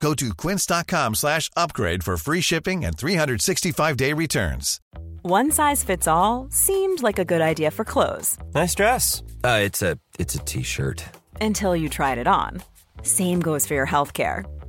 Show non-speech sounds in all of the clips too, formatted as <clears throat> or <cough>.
Go to quince.com slash upgrade for free shipping and 365-day returns. One size fits all seemed like a good idea for clothes Nice dress. Uh, it's a it's a t-shirt. until you tried it on. Same goes for your healthcare.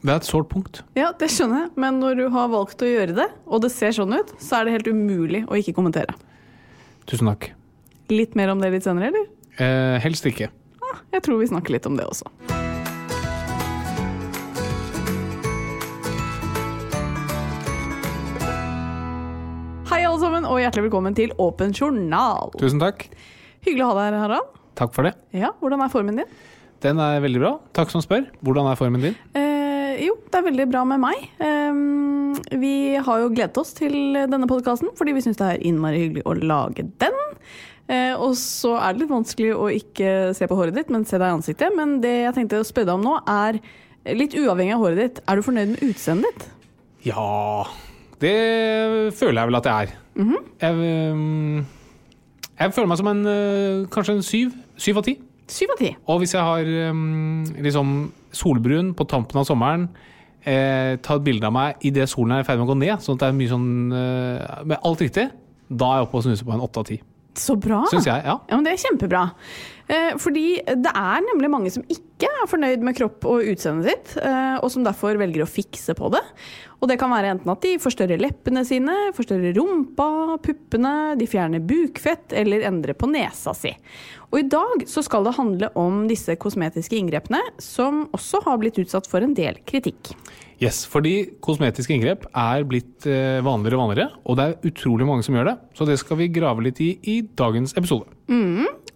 Det er et sårt punkt. Ja, det skjønner jeg, men når du har valgt å gjøre det, og det ser sånn ut, så er det helt umulig å ikke kommentere. Tusen takk. Litt mer om det litt senere, eller? Eh, helst ikke. Ah, jeg tror vi snakker litt om det også. Hei alle sammen, og hjertelig velkommen til Åpen journal. Tusen takk. Hyggelig å ha deg her, Harald. Takk for det. Ja, hvordan er formen din? Den er veldig bra. Takk som spør. Hvordan er formen din? Eh, jo, det er veldig bra med meg. Eh, vi har jo gledet oss til denne podkasten fordi vi syns det er innmari hyggelig å lage den. Eh, og så er det litt vanskelig å ikke se på håret ditt, men se deg i ansiktet. Men det jeg tenkte å spørre deg om nå, er litt uavhengig av håret ditt. Er du fornøyd med utseendet ditt? Ja Det føler jeg vel at jeg er. jeg, øhm, jeg føler meg som en øh, kanskje en syv. Syv av ti. Syv av ti. Og hvis jeg har um, liksom solbrun på tampen av sommeren, eh, ta et bilde av meg idet solen er i ferd med å gå ned, sånn at det er mye sånn øh, Med alt riktig, da er jeg oppe og snuser på en åtte av ti. Så bra. Syns jeg. Ja. Ja, men Det er kjempebra. Eh, fordi det er nemlig mange som ikke er fornøyd med kropp og utseendet sitt, eh, og som derfor velger å fikse på det. Og det kan være enten at de forstørrer leppene sine, forstørrer rumpa, puppene, de fjerner bukfett eller endrer på nesa si. Og i dag så skal det handle om disse kosmetiske inngrepene, som også har blitt utsatt for en del kritikk. Yes, fordi kosmetiske inngrep er blitt eh, vanligere og vanligere, og det er utrolig mange som gjør det. Så det skal vi grave litt i i dagens episode.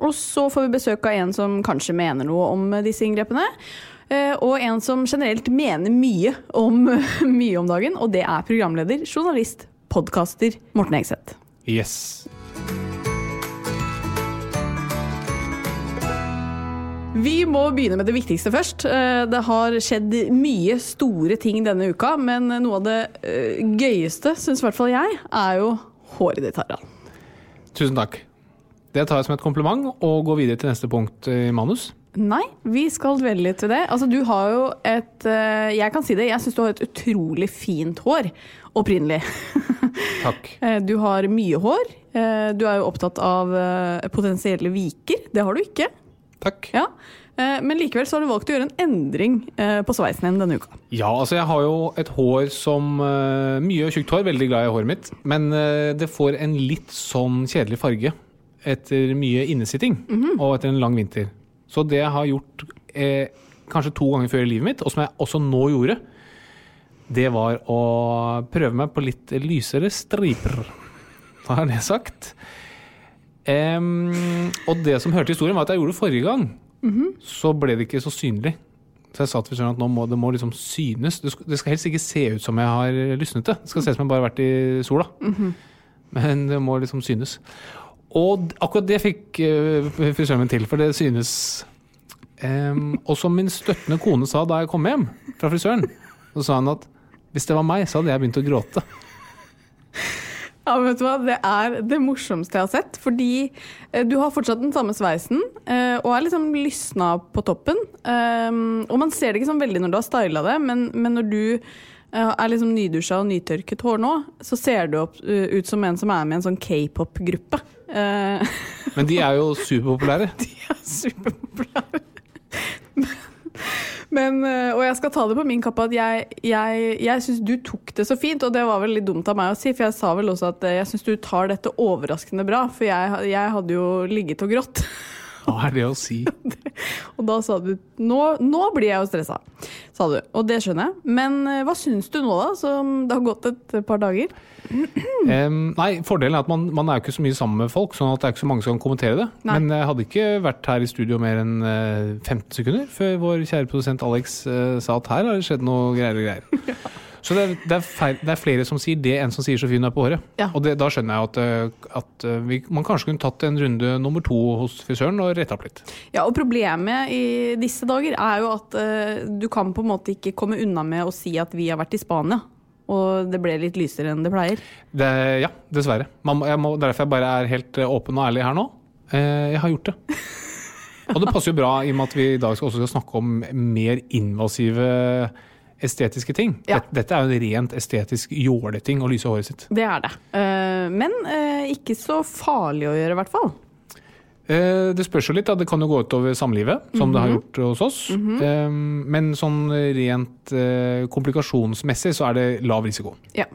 Og så får vi besøk av en som kanskje mener noe om disse inngrepene. eh, Og en som generelt mener mye om, <laughs> mye om dagen, og det er programleder, journalist, podkaster Morten Hegseth. Yes. Vi må begynne med det viktigste først. Eh, Det har skjedd mye store ting denne uka, men noe av det eh, gøyeste, syns i hvert fall jeg, er jo håret ditt, Harald. Tusen takk. Det tar jeg som et kompliment og går videre til neste punkt i manus. Nei, vi skal dvele litt ved det. Altså, du har jo et eh, Jeg kan si det, jeg syns du har et utrolig fint hår. Opprinnelig. <laughs> Takk. Eh, Du har mye hår. Eh, Du er jo opptatt av eh, potensielle viker. Det har du ikke. Takk. Ja. Eh, Men likevel så har du valgt å gjøre en endring eh, på sveisen din denne uka. Ja, altså jeg har jo et hår som eh, Mye tjukt hår, veldig glad i håret mitt. Men eh, det får en litt sånn kjedelig farge etter mye innesitting og etter en lang vinter. Så det jeg har gjort eh, kanskje to ganger før i livet mitt, og som jeg også nå gjorde, det var å prøve meg på litt lysere striper. <laughs> Da er det sagt. Um, og det som hørte historien, var at jeg gjorde det forrige gang. Så ble det ikke så synlig. Så jeg sa til frisøren at nå må det må liksom synes. Det skal, det skal helst ikke se ut som jeg har lysnet det. Det skal se ut som jeg bare har vært i sola. Men det må liksom synes. Og akkurat det fikk uh, frisøren min til, for det synes um, Og som min støttende kone sa da jeg kom hjem fra frisøren, så sa han at hvis det var meg, så hadde jeg begynt å gråte. Ja, men vet du hva? Det er det morsomste jeg har sett. Fordi eh, du har fortsatt den samme sveisen, eh, og er liksom lysna på toppen. Um, og man ser det ikke sånn veldig når du har styla det, men, men når du er liksom nydusja og nytørket hår nå, så ser du opp, eh, ut som en som er med i en sånn k-pop-gruppe. Eh, <laughs> Men de er jo superpopulære. <laughs> de er superpopulære. Men, eh, og jeg skal ta det på min kappe at jeg, jeg, jeg syns du tok det så fint, og det var vel litt dumt av meg å si, for jeg sa vel også at jeg syns du tar dette overraskende bra, for jeg, jeg hadde jo ligget og grått. <laughs> Hva er det å si? <laughs> Og da sa du nå, nå blir jeg jo stressa, sa du. Og det skjønner jeg. Men eh, hva syns du nå, da, som det har gått et par dager? <clears throat> Um, nei, Fordelen er at man, man er jo ikke så mye sammen med folk, sånn at det er ikke så mange som kan kommentere det. Nei. Men jeg hadde ikke vært her i studio mer enn eh, 15 sekunder før vår kjære produsent Alex uh, sa at her har det skjedd noe greier og greier. <laughs> Så det er, det, er feil, det er flere som sier det enn som sier så fin du er på håret. Ja. Og det, da skjønner jeg at, eh, at eh, vi, man kanskje kunne tatt en runde nummer to hos frisøren og retta opp litt. Ja, og problemet i disse dager er jo at uh, du kan på en måte ikke komme unna med å si at vi har vært i Spania. Og det ble litt lysere enn det pleier. Det, ja, dessverre. Man, må- derfor jeg bare er helt åpen og ærlig her nå. Eh, jeg har gjort det. <laughs> Og det passer jo bra i og med at vi i dag skal også skal snakke om mer invasive estetiske ting. Ja. Dette, dette er jo en rent estetisk jåleting å lyse håret sitt. Det er det. Eh, men eh, ikke så farlig å gjøre, i hvert fall. Eh, det spørs jo litt, da. det kan jo gå utover samlivet, som det har gjort hos oss. eh, men sånn rent komplikasjonsmessig så er det lav risiko. Ja.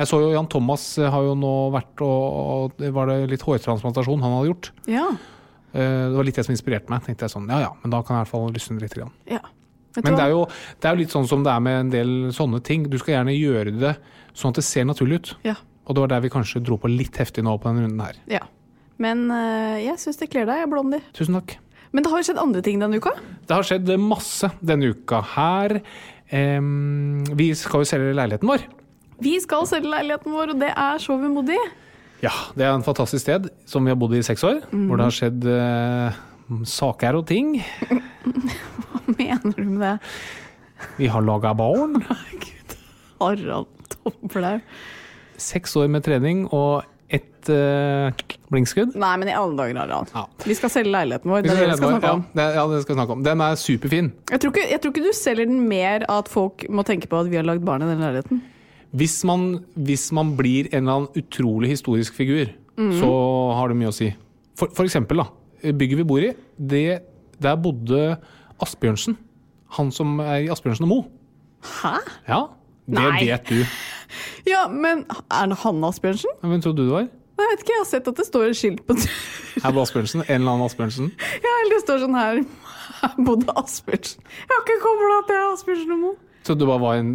Jeg så jo Jan Thomas har jo nå vært og, og det var det litt hårtransplantasjon han hadde gjort. Ja. Det var litt det som inspirerte meg. tenkte jeg sånn, ja ja, men da kan jeg i hvert fall lysne litt. Grann. ja. Men det er, jo, det er jo litt sånn som det er med en del sånne ting. Du skal gjerne gjøre det sånn at det ser naturlig ut. Ja. Og det var der vi kanskje dro på litt heftig nå på denne runden her. ja. Men eh, jeg syns det kler deg, Blondie. Tusen takk. Men det har jo skjedd andre ting denne uka. Det har skjedd masse denne uka her. Em, vi skal jo selge leiligheten vår. Vi skal selge leiligheten vår, og det er så vemodig. Ja, det er en fantastisk sted som vi har bodd i i seks år. Hvor det har skjedd eh, saker og ting. <laughs> Hva mener du med det? Vi har laga barn. <laughs> Harald Tomblaug. Seks år med trening og ett uh, blinkskudd. Nei, men i alle dager, Harald. Ja. Vi skal selge leiligheten vår. Det er det vi skal snakke om. Ja, det, ja, det skal vi snakke om. Den er superfin. Jeg tror, ikke, jeg tror ikke du selger den mer at folk må tenke på at vi har lagd barn i den leiligheten. Hvis man, hvis man blir en eller annen utrolig historisk figur, mm. så har det mye å si. For, for eksempel, da. Bygget vi bor i, det, der bodde Asbjørnsen. Han som er i Asbjørnsen og Mo. Hæ? Ja, det Nei. vet du. Ja, men er det han Asbjørnsen? Hvem trodde du det var? Nei, Jeg vet ikke, jeg har sett at det står et skilt på Her bor Asbjørnsen. En eller annen Asbjørnsen. <laughs> Ja, eller det står sånn her Her bodde Asbjørnsen. Jeg har ikke kobla at det er Asbjørnsen og Mo. Så du bare var en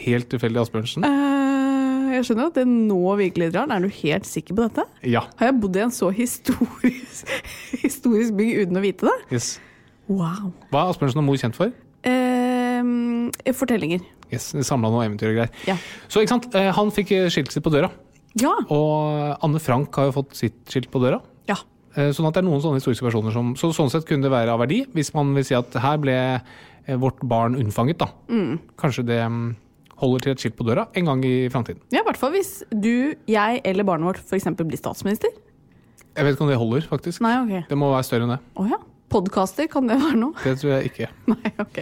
helt tilfeldig Asbjørnsen? Eh, jeg skjønner at det nå virkelig drar. Er du helt sikker på dette? Ja. Har jeg bodd i en så historisk, <laughs> historisk bygg uten å vite det? Yes. Wow. Hva er Asbjørnsen og mor kjent for? Eh, fortellinger. Yes, Samla noe eventyr og greier. Ja. Så ikke sant, Eh, han fikk eh, skiltet sitt på døra. Ja. Og Anne Frank har jo fått sitt skilt på døra. ja. Eh, Sånn at det er noen sånne historiske personer som Så sånn sett kunne det være av verdi, hvis man vil si at her ble eh, vårt barn unnfanget, da. Kanskje det mm, holder til et skilt på døra en gang i framtiden. Ja, I hvert fall hvis du, jeg eller barnet vårt f.eks. blir statsminister. Jeg vet ikke om det holder, faktisk. Nei, ok. Det må være større enn det. Å ja. Podkaster, kan det være noe? Det tror jeg ikke. <laughs> Nei, ok.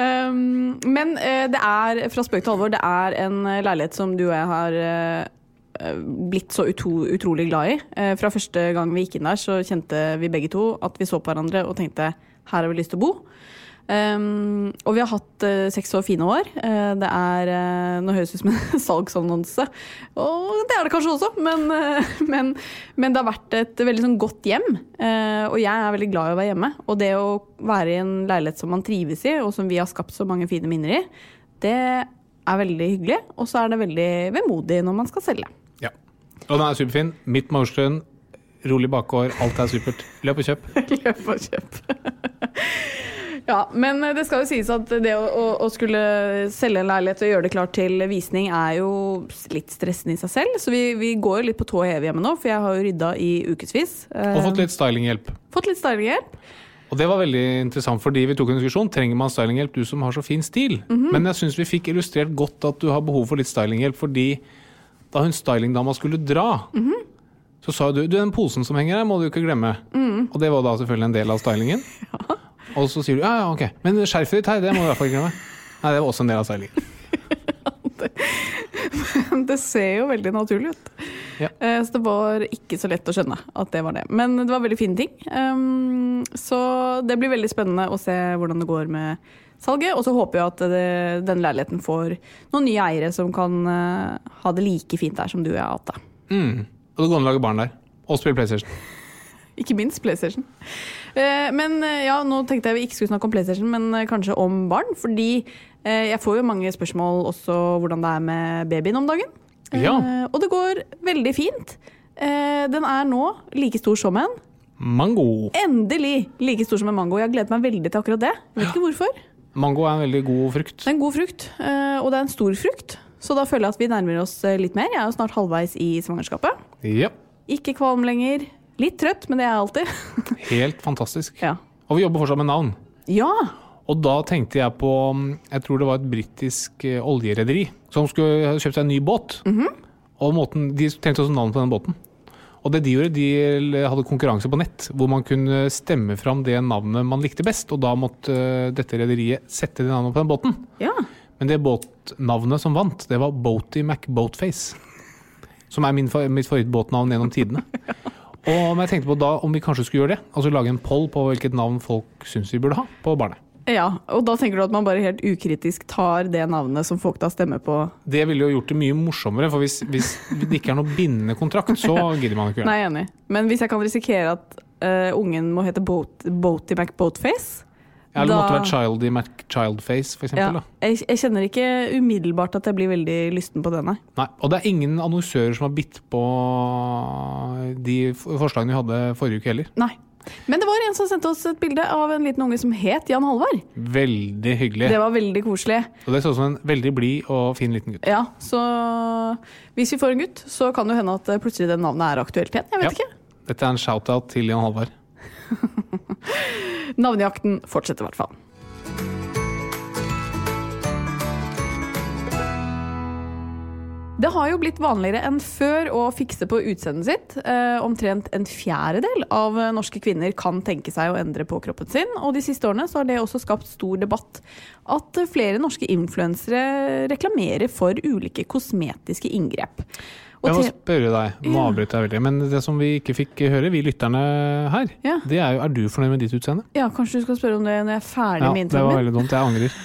Um, men uh, det er, fra spøk til alvor, det er en eh, leilighet som du og jeg har eh, blitt så utro, utrolig glad i. Uh, fra første gang vi gikk inn der, så kjente vi begge to at vi så på hverandre og tenkte her har vi lyst til å bo. Um, og vi har hatt uh, seks år fine år. Uh, det er uh, Nå høres det ut som en <laughs> salgsannonse, og det er det kanskje også, men, men, men det har vært et veldig sånn godt hjem. Og jeg er veldig glad i å være hjemme. Og det å være i en leilighet som man trives i, og som vi har skapt så mange fine minner i, det er veldig hyggelig. Og så er det veldig vemodig når man skal selge. Ja. Og den er superfin. Mitt Maurstuen, rolig bakgård, alt er supert. Løp og kjøp. <laughs> Løp og kjøp. <laughs> Ja, men det skal jo sies at det å, å, å skulle selge en leilighet og gjøre det klart til visning er jo litt stressende i seg selv. Så vi, vi går jo litt på tå heve hjemme nå, for jeg har jo rydda i ukevis. Eh, Og fått litt stylinghjelp. fått litt stylinghjelp. Og det var veldig interessant, fordi vi tok en diskusjon. Trenger man stylinghjelp, du som har så fin stil? Men jeg syns vi fikk illustrert godt at du har behov for litt stylinghjelp, fordi da hun stylingdama skulle dra, så sa du du, den posen som henger her, må du ikke glemme. Og det var da selvfølgelig en del av stylingen. <laughs> Og så sier du ja, ja, ok, men skjerfet ditt her, det må du i hvert fall ikke glemme. Nei, det var også en del av stylingen. <laughs> Men Det ser jo veldig naturlig ut. Ja. Eh, Så det var ikke så lett å skjønne at det var det. Men det var veldig fine ting. Um, Så det blir veldig spennende å se hvordan det går med salget. Og så håper jeg at det, den leiligheten får noen nye eiere som kan eh, ha det like fint der som du og jeg har hatt det. Mm. Og det går an å lage barn der. Og spille PlayStation. <laughs> Ikke minst PlayStation. Eh, Men eh, ja, nå tenkte jeg vi ikke skulle snakke om PlayStation, men eh, kanskje om barn. Fordi jeg får jo mange spørsmål også hvordan det er med babyen om dagen. Ja. Og det går veldig fint. Den er nå like stor som en. Mango. Endelig like stor som en mango. Jeg har gledet meg veldig til akkurat det. Jeg vet ikke hvorfor. Mango er en veldig god frukt. Det er en god frukt, og det er en stor frukt. Så da føler jeg at vi nærmer oss eh, litt mer. Jeg er jo snart halvveis i svangerskapet. Ja. Ikke kvalm lenger. Litt trøtt, men det er jeg alltid. <laughs> Helt fantastisk. ja. Og vi jobber fortsatt med navn. ja. Og da tenkte jeg på Jeg tror det var et britisk eh, oljerederi som skulle kjøpt seg en ny båt. Og måten, De tenkte også navn på den båten. Og det de gjorde, de hadde konkurranse på nett, hvor man kunne stemme fram det navnet man likte best. Og da måtte eh, dette rederiet sette det navnet på den båten. ja. Men det båtnavnet som vant, det var Boaty McBoatface. Som er min, mitt favorittbåtnavn gjennom tidene. Og jeg tenkte på da om vi kanskje skulle gjøre det. Altså lage en poll på hvilket navn folk syns vi burde ha på barnet. Ja, og da tenker du at man bare helt ukritisk tar det navnet som folk da stemmer på? Det ville jo gjort det mye morsommere, for hvis, hvis det ikke er noe bindende kontrakt, så gidder man ikke gjøre Nei, det. er enig. Men hvis jeg kan risikere at uh, ungen må hete Boat, Boaty McBoatface Ja, eller da- måtte vært Childy McChildface, for ja, eksempel. Da. jeg, jeg kjenner ikke umiddelbart at jeg blir veldig lysten på det, nei. Nei, og det er ingen annonsører som har bitt på de forslagene vi hadde forrige uke heller. nei. Men det var en som sendte oss et bilde av en liten unge som het Jan Halvard. Veldig hyggelig. Det var veldig koselig. Og det så ut som en veldig blid og fin liten gutt. Ja, så hvis vi får en gutt, så kan det hende at eh, plutselig det navnet er aktuelt igjen. Jeg vet Ja. ikke. Dette er en shout-out til Jan Halvard. <laughs> Navnejakten fortsetter i hvert fall. Det har jo blitt vanligere enn før å fikse på utseendet sitt. Eh, omtrent en fjerdedel av norske kvinner kan tenke seg å endre på kroppen sin. Og de siste årene har det også skapt stor debatt at flere norske influensere reklamerer for ulike kosmetiske inngrep. Jeg må spørre deg, nå avbryter jeg veldig, men det som vi ikke fikk høre, vi lytterne her, Ja. det er jo er du fornøyd med ditt utseende? ja, kanskje du skal spørre om det når jeg er ferdig Ja, med det var veldig dumt. Jeg angrer. <laughs>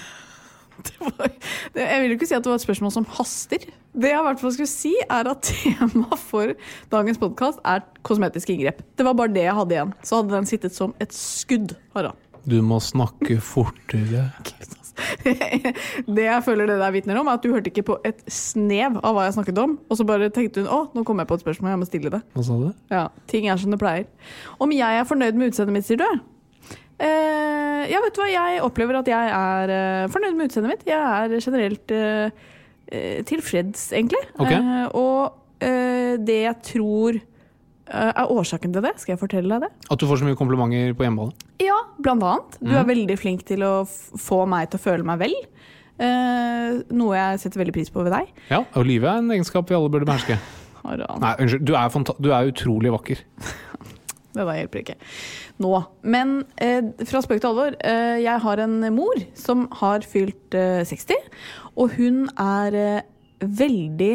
Det var- Jeg vil jo ikke si at det var et spørsmål som haster. Det jeg i hvert fall skulle si, er at <laughs> temaet for dagens podkast er kosmetiske inngrep. Det var bare det jeg hadde igjen. Så hadde den sittet som et skudd. Harald. Du må snakke fortere. <laughs> <laughs> Det jeg føler det der vitner om, er at du hørte ikke på et snev av hva jeg snakket om, og så bare tenkte hun å, nå kom jeg på et spørsmål, jeg må stille det. Hva sa du? Ja, Ting er som det pleier. Om jeg er fornøyd med utseendet mitt, sier du? Eh, ja, vet du hva, jeg opplever at jeg er eh, fornøyd med utseendet mitt. Jeg er generelt eh, eh, tilfreds, egentlig. Okay. Eh, og eh, det jeg tror er årsaken til det, skal jeg fortelle deg det? At du får så mye komplimenter på hjemmebane? Ja, blant annet. Du er veldig flink til å få meg til å føle meg vel. Uh, noe jeg setter veldig pris på ved deg. Ja, og livet er en egenskap vi alle burde beherske. <laughs> Nei, unnskyld. Du er, du er utrolig vakker. <laughs> Det der hjelper ikke. Nå. Men uh, fra spøk til alvor. Uh, jeg har en mor som har fylt eh, 60, og hun er eh, veldig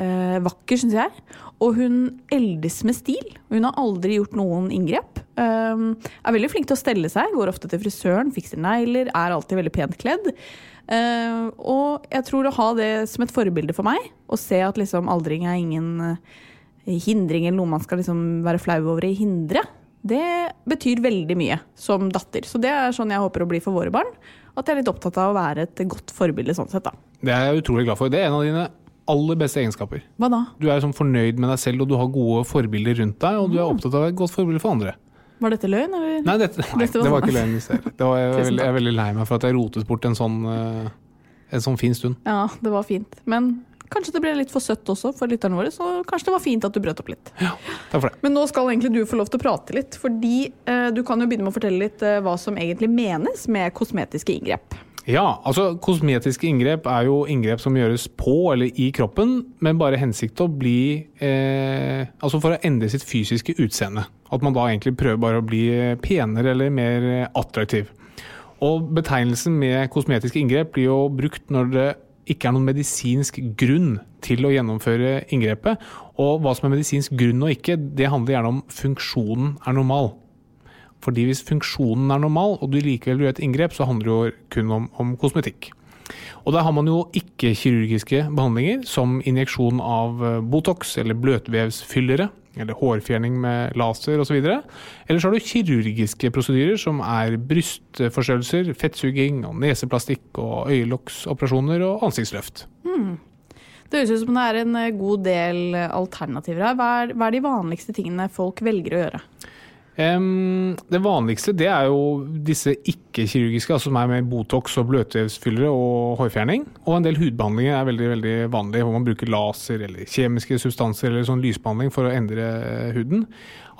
eh, vakker, syns jeg. Og hun eldes med stil. Hun har aldri gjort noen inngrep. Um, er veldig flink til å stelle seg, går ofte til frisøren, fikser negler, er alltid veldig pent kledd. Uh, og jeg tror å ha det som et forbilde for meg, å se at liksom aldring er ingen eh, hindring eller noe man skal liksom være flau over å hindre, det betyr veldig mye som datter. Så det er sånn jeg håper å bli for våre barn. At jeg er litt opptatt av å være et godt forbilde sånn sett, da. Det er jeg utrolig glad for. Det er en av dine aller beste egenskaper. Hva da? Du er sånn fornøyd med deg selv, og du har gode forbilder rundt deg, og du er opptatt av et godt forbilde for andre. Var dette løgn, eller? Nei, dette, nei Dette var det var ikke løgn. sted. Det var, jeg, er veldig, jeg er veldig lei meg for at jeg rotet bort en sånn, eh, en sånn fin stund. Ja, det var fint. Men kanskje det ble litt for søtt også for lytterne våre, så kanskje det var fint at du brøt opp litt. Ja, Takk for det. Men nå skal egentlig du få lov til å prate litt, fordi eh, du kan jo begynne med å fortelle litt eh, hva som egentlig menes med kosmetiske inngrep. Ja, altså kosmetiske inngrep er jo inngrep som gjøres på eller i kroppen, men bare hensikt til å bli eh, Altså for å endre sitt fysiske utseende. At man da egentlig prøver bare å bli penere eller mer attraktiv. Og betegnelsen med kosmetiske inngrep blir jo brukt når det ikke er noen medisinsk grunn til å gjennomføre inngrepet. Og hva som er medisinsk grunn og ikke, det handler gjerne om funksjonen er normal. Fordi hvis funksjonen er normal, og du likevel gjør et inngrep, så handler det jo kun om, om kosmetikk. Og der har man jo ikke-kirurgiske behandlinger, som injeksjon av eh, Botox eller bløtvevsfyllere, eller hårfjerning med laser osv. Eller så har du kirurgiske prosedyrer, som er brystforstørrelser, fettsuging, og neseplastikk og øyelokksoperasjoner og ansiktsløft. Mm. Det høres ut som det er en eh, god del alternativer her. Hva er, hva er de vanligste tingene folk velger å gjøre? Um, det vanligste det er jo disse ikke-kirurgiske, altså som er med Botox og bløtvevsfyllere og hårfjerning. Og en del hudbehandlinger er veldig veldig vanlig, hvor man bruker laser eller kjemiske substanser eller sånn lysbehandling for å endre huden.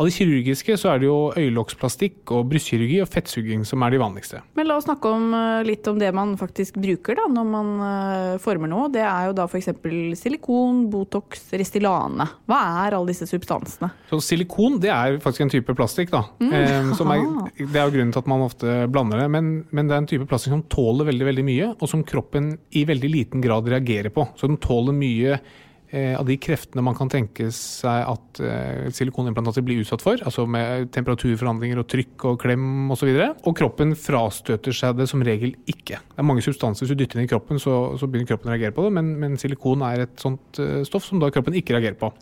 Av de kirurgiske så er det jo øyelokksplastikk og brystkirurgi og fettsuging som er de vanligste. Men la oss snakke om, eh, litt om det man faktisk bruker da, når man uh, former noe. Det er jo da f.eks. silikon, Botox, Restylane. Hva er alle disse substansene? Så Silikon det er faktisk en type plastikk. da. Mm, eh, er, det er jo grunnen til at man ofte blander det. Men, men, det er en type plastikk som tåler veldig veldig mye, og som kroppen i veldig liten grad reagerer på. Så den tåler mye Eh, av de kreftene man kan tenke seg at eh, silikonimplantater blir utsatt for, altså med temperaturforhandlinger og trykk og klem osv. Og, så og kroppen frastøter seg det som regel ikke. Det er mange substanser hvis du dytter inn i kroppen, så, så begynner kroppen å reagere på det, men, men, silikon er et sånt eh, stoff som da kroppen ikke reagerer på.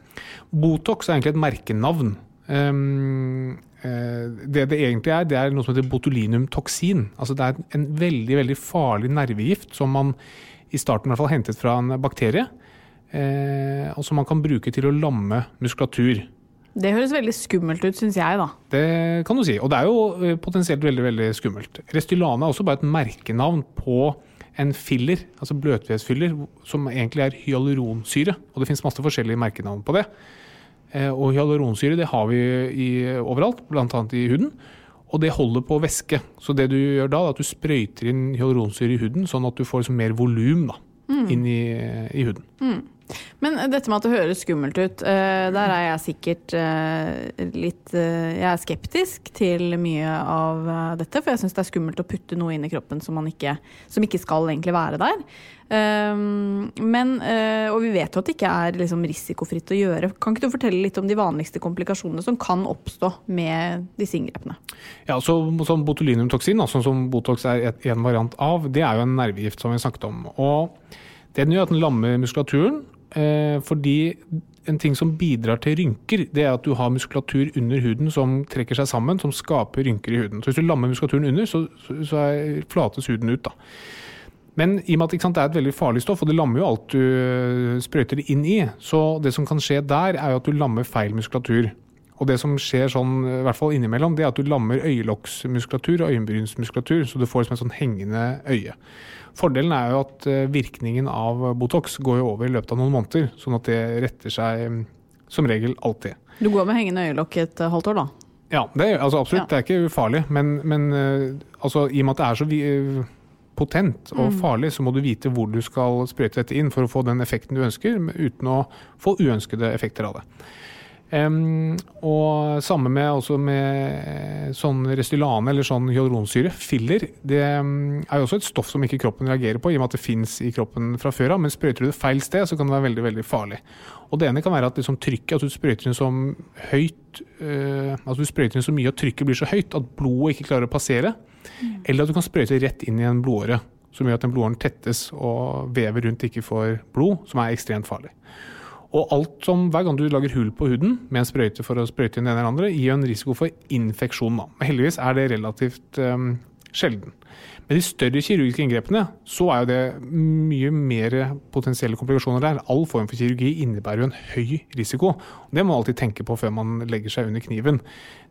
Botox er egentlig et merkenavn. Um, det det egentlig er, det er noe som heter botulinumtoksin. Altså det er en veldig, veldig farlig nervegift som man i starten i hvert fall hentet fra en bakterie eh, og som man kan bruke til å lamme muskulatur. Det høres veldig skummelt ut, syns jeg, da. Det kan du si. Og det er jo eh, potensielt veldig veldig skummelt. Restylane er også bare et merkenavn på en filler, altså bløtvevsfyller, som egentlig er hyaluronsyre. Og det finnes masse forskjellige merkenavn på det. Eh, og hyaluronsyre det har vi i, overalt, bl.a. i huden. Og det holder på væske. Så det du gjør da, er at du sprøyter inn hyaluronsyre i huden, sånn at du får liksom mer volum mm. inn i, i huden. Mm. Men dette med at det høres skummelt ut, uh, der er jeg sikkert uh, litt Jeg er skeptisk til mye av dette, for jeg syns det er skummelt å putte noe inn i kroppen som, ikke, som ikke, skal egentlig være der. men, og vi vet jo at det ikke er liksom, risikofritt å gjøre. Kan ikke du fortelle litt om de vanligste komplikasjonene som kan oppstå med disse inngrepene? Ja, så, sånn Botulinumtoksin, sånn som Botox er en variant av, det er jo en nervegift som vi snakket om. og det den gjør at den lammer muskulaturen, Eh, fordi en ting som bidrar til rynker, det er at du har muskulatur under huden som trekker seg sammen, som skaper rynker i huden. Så hvis du lammer muskulaturen under, så, så er, flates huden ut. da. Men i og med at sant, det er et veldig farlig stoff, og det lammer jo alt du eh, sprøyter det inn i, så det som kan skje der, er jo at du lammer feil muskulatur. Og det som skjer sånn, i hvert fall innimellom, det er at du lammer øyelokksmuskulatur og øyenbrynsmuskulatur, så du får liksom et sånn hengende øye. Fordelen er jo at eh, virkningen av Botox går jo over i løpet av noen måneder, sånn at det retter seg mm, som regel alltid. Du går med hengende øyelokk et eh, halvt år, da? Ja, det er, altså absolutt. Ja. Det er ikke ufarlig. Men, men eh, altså, i og med at det er så potent og mm. farlig, så må du vite hvor du skal sprøyte dette inn for å få den effekten du ønsker, uten å få uønskede effekter av det. Um, og samme med, også med sånn Restylane eller sånn hyaluronsyre, filler. Det um, er jo også et stoff som ikke kroppen reagerer på, i og med at det fins i kroppen fra før av. Men sprøyter du det feil sted, så kan det være veldig veldig farlig. Og Det ene kan være at liksom, trykket, at du sprøyter inn så høyt uh, altså du sprøyter inn så mye at trykket blir så høyt at blodet ikke klarer å passere. Mm. Eller at du kan sprøyte rett inn i en blodåre, som gjør at den blodåren tettes og vevet rundt ikke får blod, som er ekstremt farlig. Og alt som, hver gang du lager hull på huden med en sprøyte for å sprøyte inn det ene eller andre, gir en risiko for infeksjon. Da. Men heldigvis er det relativt um, sjelden. Med de større kirurgiske inngrepene så er jo det mye mer potensielle komplikasjoner der. All form for kirurgi innebærer jo en høy risiko. Det må man alltid tenke på før man legger seg under kniven.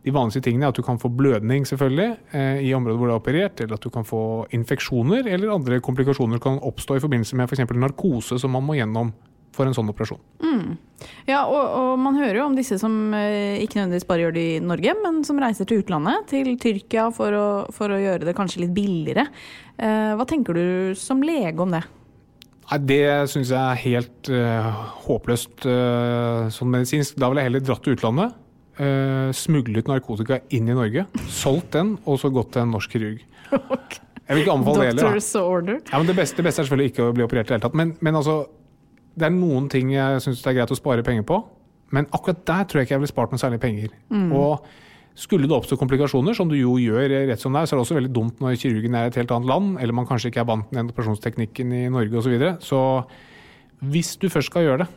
De vanligste tingene er at du kan få blødning selvfølgelig eh, i området hvor du er operert, eller at du kan få infeksjoner, eller andre komplikasjoner kan oppstå i forbindelse med f.eks. narkose som man må gjennom for en sånn operasjon. Ja, og, og man hører jo om disse som eh, ikke nødvendigvis bare gjør det i Norge, men som reiser til utlandet, til Tyrkia, for å, for å gjøre det kanskje litt billigere. Eh, hva tenker du som lege om det? Nei, Det syns jeg er helt uh, håpløst uh, sånn medisinsk. Da ville jeg heller dratt til utlandet, uh, smuglet narkotika inn i Norge, solgt den, og så gått til en norsk kirurg. <laughs> Jeg vil ikke anbefale det heller. Ja, men det, beste, det beste er selvfølgelig ikke å bli operert i det hele tatt. Men, men altså, det er noen ting jeg syns det er greit å spare penger på. Men akkurat der tror jeg ikke jeg ville spart noe særlig penger. Og skulle det oppstå komplikasjoner, som du jo gjør rett som det er, så er det også veldig dumt når kirurgen er i et helt annet land, eller man kanskje ikke er vant med operasjonsteknikken i Norge osv. Så, videre. så hvis du først skal gjøre det,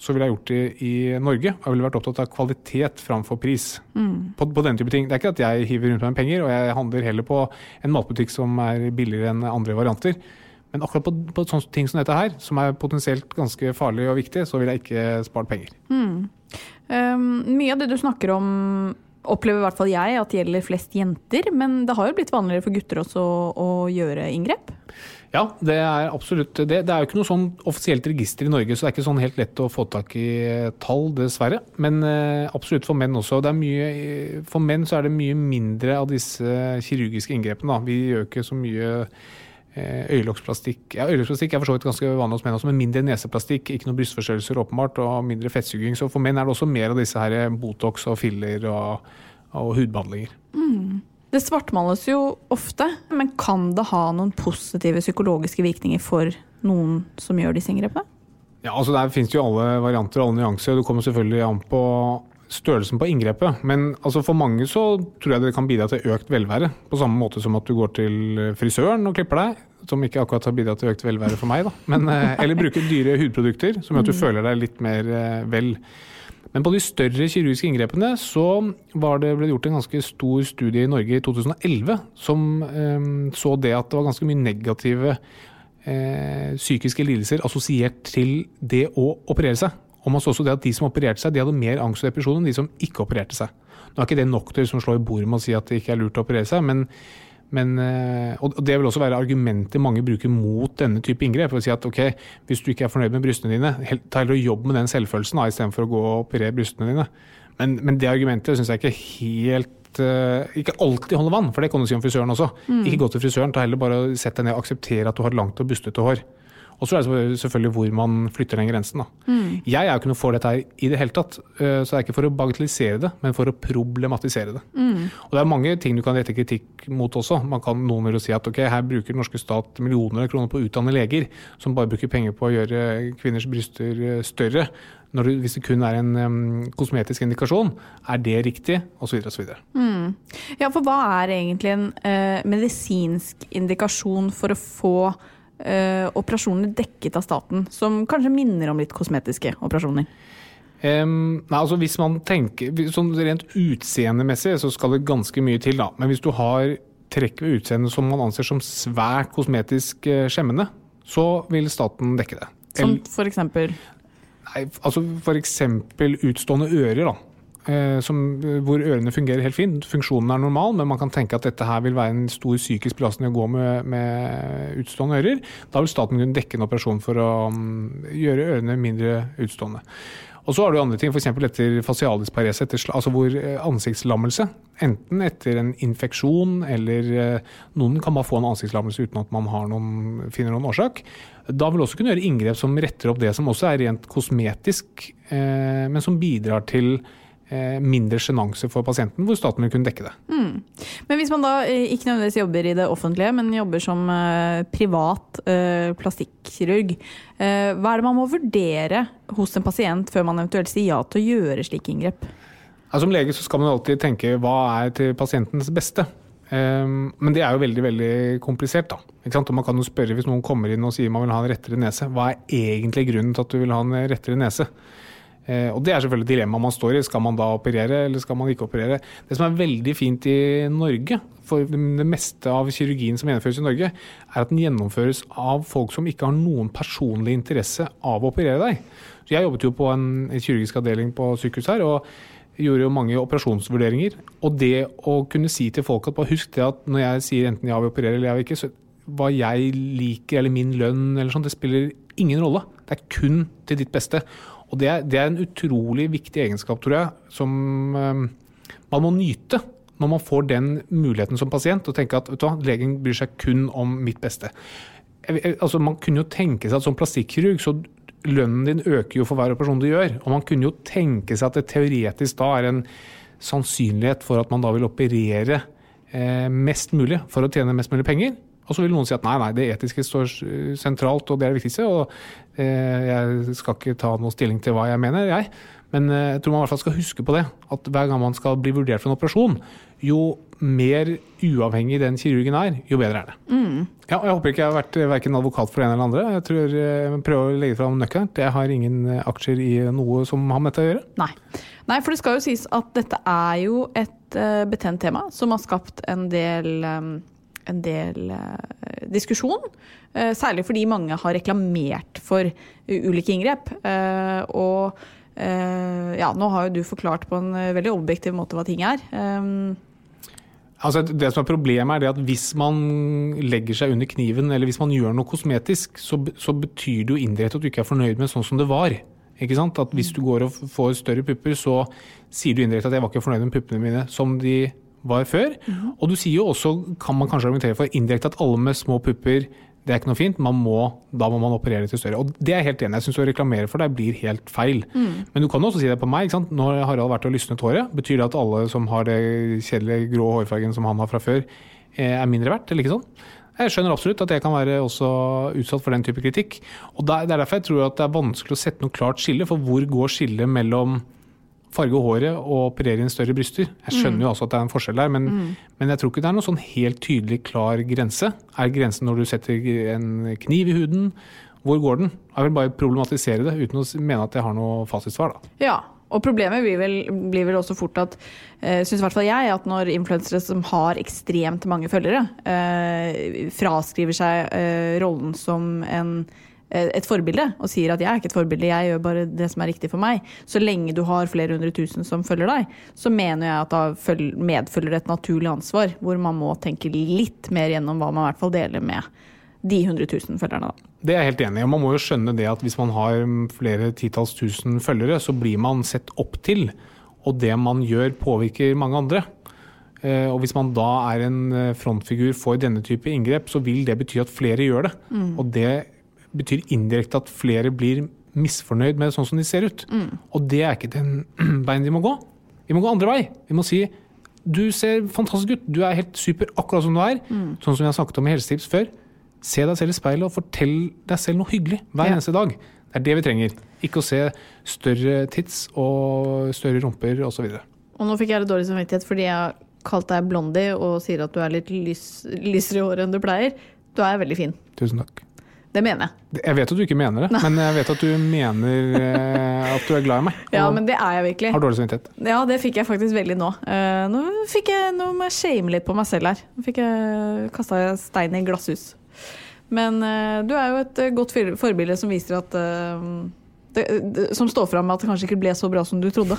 så ville jeg gjort det i Norge. Jeg ville vært opptatt av kvalitet framfor pris. På, på den type ting. Det er ikke at jeg hiver rundt meg med penger, og jeg handler heller på en matbutikk som er billigere enn andre varianter. Men akkurat på, på sånne ting som dette her, som er potensielt ganske farlig og viktig, så ville jeg ikke spart penger. Um, mye av det du snakker om, opplever i hvert fall jeg at det gjelder flest jenter. Men det har jo blitt vanligere for gutter også å, å gjøre inngrep. Ja, det er absolutt det. Det er jo ikke noe sånn offisielt register i Norge, så det er ikke sånn helt lett å få tak i tall, dessverre. Men eh, absolutt for menn også. Det mye, for menn så er det mye mindre av disse kirurgiske inngrepene. Da. Vi gjør ikke så mye eh, øyelokksplastikk. Ja, øyelokksplastikk er for så vidt ganske vanlig hos menn også, men mindre neseplastikk, ikke noe brystforstørrelser åpenbart, og mindre fettsuging. Så for menn er det også mer av disse her Botox og filler og, og hudbehandlinger. Det svartmales jo ofte, men kan det ha noen positive psykologiske virkninger for noen som gjør disse inngrepene? Ja, altså Der finnes jo alle varianter og alle nyanser. Det kommer selvfølgelig an på størrelsen på inngrepet. Men altså for mange så tror jeg det kan bidra til økt velvære. På samme måte som at du går til frisøren og klipper deg. Som ikke akkurat har bidratt til økt velvære for meg, da. Men, eh, eller bruker dyre hudprodukter, som gjør at du føler deg litt mer eh, vel. Men på de større kirurgiske inngrepene så var det ble gjort en ganske stor studie i Norge i 2011 som eh, så det at det var ganske mye negative eh, psykiske lidelser assosiert til det å operere seg. Og man så også det at de som opererte seg, de hadde mer angst og depresjon enn de som ikke opererte seg. Nå er ikke det nok til å slå i bordet med å si at det ikke er lurt å operere seg, men, men, eh, og det vil også være argumentet mange bruker mot denne type inngrep. For å si at ok, hvis du ikke er fornøyd med brystene dine, ta heller og jobb med den selvfølelsen da, istedenfor å gå og operere brystene dine. Men, men det argumentet syns jeg ikke helt eh, Ikke alltid holder vann, for det kan du si om frisøren også. Ikke gå til frisøren, ta heller bare sett deg ned og akseptere at du har langt og bustete hår. Og så er det selvfølgelig hvor man flytter den grensen. Da. Jeg er jo ikke noe for dette her i det hele tatt, eh, så det er ikke for å bagatellisere det, men for å problematisere det. Og det er mange ting du kan rette kritikk mot også. Man kan, noen vil si at ok, her bruker den norske stat millioner av kroner på å utdanne leger, som bare bruker penger på å gjøre kvinners bryster eh, større. Når det, hvis det kun er en um, kosmetisk indikasjon, er det riktig? Og så videre og så videre. Ja, for hva er egentlig en uh, medisinsk indikasjon for å få eh, operasjoner dekket av staten, som kanskje minner om litt kosmetiske operasjoner? Um, nei, altså hvis man tenker, sånn Rent utseendemessig så skal det ganske mye til. da. Men hvis du har trekk ved utseendet som man anser som svært kosmetisk eh, skjemmende, så vil staten dekke det. Som for eksempel Nei, altså F.eks. utstående ører. da. Eh, som, hvor ørene fungerer helt fint. Funksjonen er normal, men man kan tenke at dette her vil være en stor psykisk belastning å gå med, med utstående ører. Da vil staten kunne dekke en operasjon for å mm, gjøre ørene mindre utstående. Og så har du andre ting, f.eks. etter sla- altså hvor eh, ansiktslammelse. Enten etter en infeksjon, eller eh, noen kan bare få en ansiktslammelse uten at man noen, finner noen årsak. Da vil også kunne gjøre inngrep som retter opp det som også er rent kosmetisk, eh, men som bidrar til eh, mindre sjenanse for pasienten, hvor staten vil kunne dekke det. Men hvis man da eh, ikke nødvendigvis jobber i det offentlige, men jobber som eh, privat eh, plastikkirurg, eh, hva er det man må vurdere hos en pasient før man eventuelt sier ja til å gjøre slike inngrep? Altså, som lege så skal man alltid tenke hva er til pasientens beste. Ehm, men det er jo veldig veldig komplisert. da. Og man kan jo spørre Hvis noen kommer inn og sier man vil ha en rettere nese, hva er egentlig grunnen til at du vil ha en rettere nese? Eh, og Det er selvfølgelig dilemmaet man står i. Skal man da operere, eller skal man ikke operere? Det som er veldig fint i Norge, for det meste av kirurgien som gjennomføres i Norge, er at den gjennomføres av folk som ikke har noen personlig interesse av å operere deg. Så Jeg jobbet jo på en kirurgisk avdeling på sykehus her. og gjorde jo mange operasjonsvurderinger. Og det å kunne si til folk at bare husk det at når jeg sier enten ja, vi opererer eller jeg vil ikke, så hva jeg liker eller min lønn eller sånt, det spiller ingen rolle. Det er kun til ditt beste. Og det er, det er en utrolig viktig egenskap, tror jeg, som eh, man må nyte når man får den muligheten som pasient, og tenke at hva, legen bryr seg kun om mitt beste. Altså, man kunne jo tenke seg at som plastikkirurg så lønnen din øker jo for hver operasjon du gjør. Og man kunne jo tenke seg at det teoretisk da er en sannsynlighet for at man da vil operere eh, mest mulig for å tjene mest mulig penger. Og så vil noen si at nei, nei, det etiske står eh, sentralt, og det er det viktigste. Og eh, jeg skal ikke ta noe stilling til hva jeg mener, jeg. Men eh, jeg tror man i hvert fall skal huske på det. At hver gang man skal bli vurdert for en operasjon, jo mer uavhengig den kirurgen er, jo bedre er det. Ja, og jeg håper ikke jeg har vært verken advokat for en eller andre. Jeg tror jeg prøver å legge fram nøkkelen. Jeg har ingen eh, aksjer i noe som har med dette å gjøre. Nei. Nei, for det skal jo sies at dette er jo et eh, betent tema som har skapt en del, eh, en del eh, diskusjon. Eh, særlig fordi mange har reklamert for eh, ulike inngrep. Og ja, nå har jo du forklart på en veldig objektiv måte hva ting er. Altså, det som er Problemet er det at hvis man legger seg under kniven, eller hvis man gjør noe kosmetisk, så, så betyr det jo indirekte at du ikke er fornøyd med sånn som det var. Ikke sant? At Hvis du går og får større pupper, så sier du indirekte at jeg var ikke fornøyd med puppene mine som de var før. Og du sier jo også, kan man kanskje argumentere for, indirekte at alle med små pupper det er ikke noe fint, man må, da må man operere til større. Og det er jeg helt enig i. Jeg syns å reklamere for deg blir helt feil. Men du kan også si det på meg. ikke sant? Nå har Harald vært og lysnet håret. Betyr det at alle som har det kjedelige grå hårfargen som han har fra før, eh, er mindre verdt, eller ikke sånn? Jeg skjønner absolutt at jeg kan være også utsatt for den type kritikk. Og Det er derfor jeg tror at det er vanskelig å sette noe klart skille, for hvor går skillet mellom farge håret og operere inn større bryster? Jeg skjønner jo altså at det er en forskjell der, men, men jeg tror ikke det er noen sånn helt tydelig klar grense. Er grensen når du setter en kniv i huden? Hvor går den? Jeg vil bare problematisere det uten å mene at jeg har noe fasitsvar. da. Ja, og problemet blir vel, blir vel også fort at eh, syns i hvert fall jeg at når influensere som har ekstremt mange følgere, eh, fraskriver seg eh, rollen som en, et forbilde og sier at jeg er ikke et forbilde, jeg gjør bare det som er riktig for meg. Så lenge du har flere hundre tusen som følger deg, så mener jeg at da føl- medfølger et naturlig ansvar, hvor man må tenke litt mer gjennom hva man i hvert fall deler med de hundre tusen følgerne. da. Det er jeg helt enig i. og Man må jo skjønne det at hvis man har flere titalls tusen følgere, så blir man sett opp til. Og det man gjør, påvirker mange andre. Eh, Og hvis man da er en eh, frontfigur for denne type inngrep, så vil det bety at flere gjør det. Og det betyr indirekte at flere blir misfornøyd med sånn som de ser ut. Og det er ikke den <clears throat> veien de må gå. Vi må gå andre vei. Vi må si du ser fantastisk ut, du er helt super akkurat som du er. Sånn som vi har snakket om i Helsetips før. Se deg selv i speilet og fortell deg selv noe hyggelig hver Ja. eneste dag. Det er det vi trenger. Ikke å se større tits og større rumper osv. Og nå fikk jeg litt dårlig samvittighet fordi jeg har kalt deg blondie og sier at du er litt lys, lysere i håret enn du pleier. Du er veldig fin. Tusen takk. Det mener jeg. Jeg vet at du ikke mener det, men jeg vet at du mener eh, at du er glad i meg. <laughs> Ja, men det er jeg virkelig. har dårlig samvittighet. Ja, det fikk jeg faktisk veldig nå. Eh, nå, fikk jeg, nå må jeg shame litt på meg selv her. Nå fikk jeg kasta stein i glasshus. Men eh, du er jo et godt forbilde som viser at det, det, Som står fram med at det kanskje ikke ble så bra som du trodde.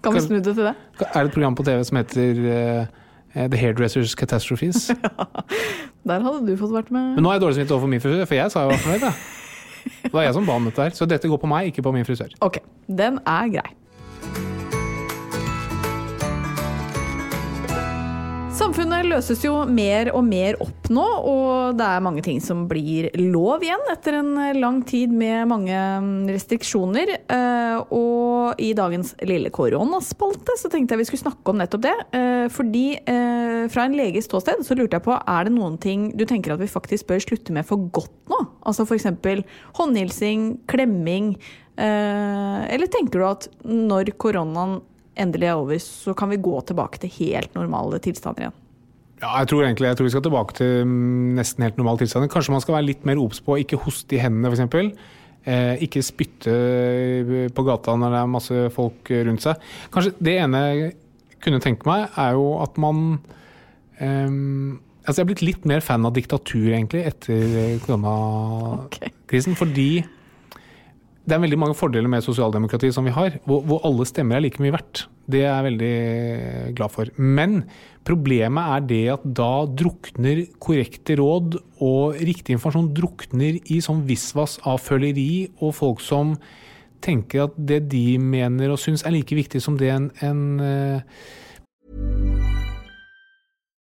Kan vi snu det til det? Er det et program på TV som heter The Hairdressers Catastrophes? <laughs> Der hadde du fått vært med. Men nå er jeg dårlig samvittighet overfor min frisør, for jeg sa jo jeg var fornøyd. da. Det var jeg som ba om dette her. Så dette går på meg, ikke på min frisør. Ok, den er grei. Samfunnet løses jo mer og mer opp nå, og det er mange ting som blir lov igjen etter en lang tid med mange restriksjoner. Eh, Og i dagens lille koronaspalte så tenkte jeg vi skulle snakke om nettopp det. Eh, Fordi eh, fra en leges ståsted så lurte jeg på, er det noen ting du tenker at vi faktisk bør slutte med for godt nå? Altså f.eks. håndhilsing, klemming. Eller tenker du at når koronaen endelig er over, så kan vi gå tilbake til helt normale tilstander igjen? Ja, jeg tror egentlig jeg tror vi skal tilbake til mm, nesten helt normale tilstander. Kanskje man skal være litt mer obs på å ikke hoste i hendene, f.eks. Eh, ikke spytte på gata når det er masse folk rundt seg. Kanskje det ene jeg kunne tenke meg, er jo at man eh, Altså jeg er blitt litt mer fan av diktatur, egentlig, etter <laughs> koronakrisen. Fordi det er veldig mange fordeler med sosialdemokratiet som vi har, hvor, hvor, alle stemmer er like mye verdt. Det er jeg veldig glad for. Men problemet er det at da drukner korrekte råd og riktig informasjon drukner i sånn visvas av føleri og folk som tenker at det de mener og syns er like viktig som det en, en uh...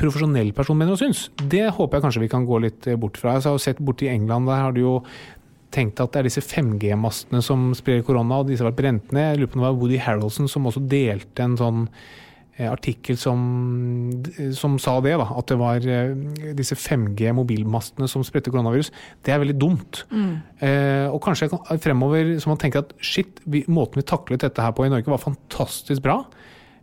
Profesjonell person mener og syns. Det håper jeg kanskje vi kan gå litt bort fra. Jeg har sett borti England, der har de jo tenkt at det er disse 5G-mastene som sprer korona, og disse har vært brent ned. Jeg lurer på om det var Woody Harroldson som også delte en sånn eh, artikkel som, som, sa det, da, at det var eh, disse 5G-mobilmastene som spredte koronavirus. Det er veldig dumt. Mm. Eh, og kanskje fremover så man tenker at shit, vi, måten vi taklet dette her på i Norge var fantastisk bra.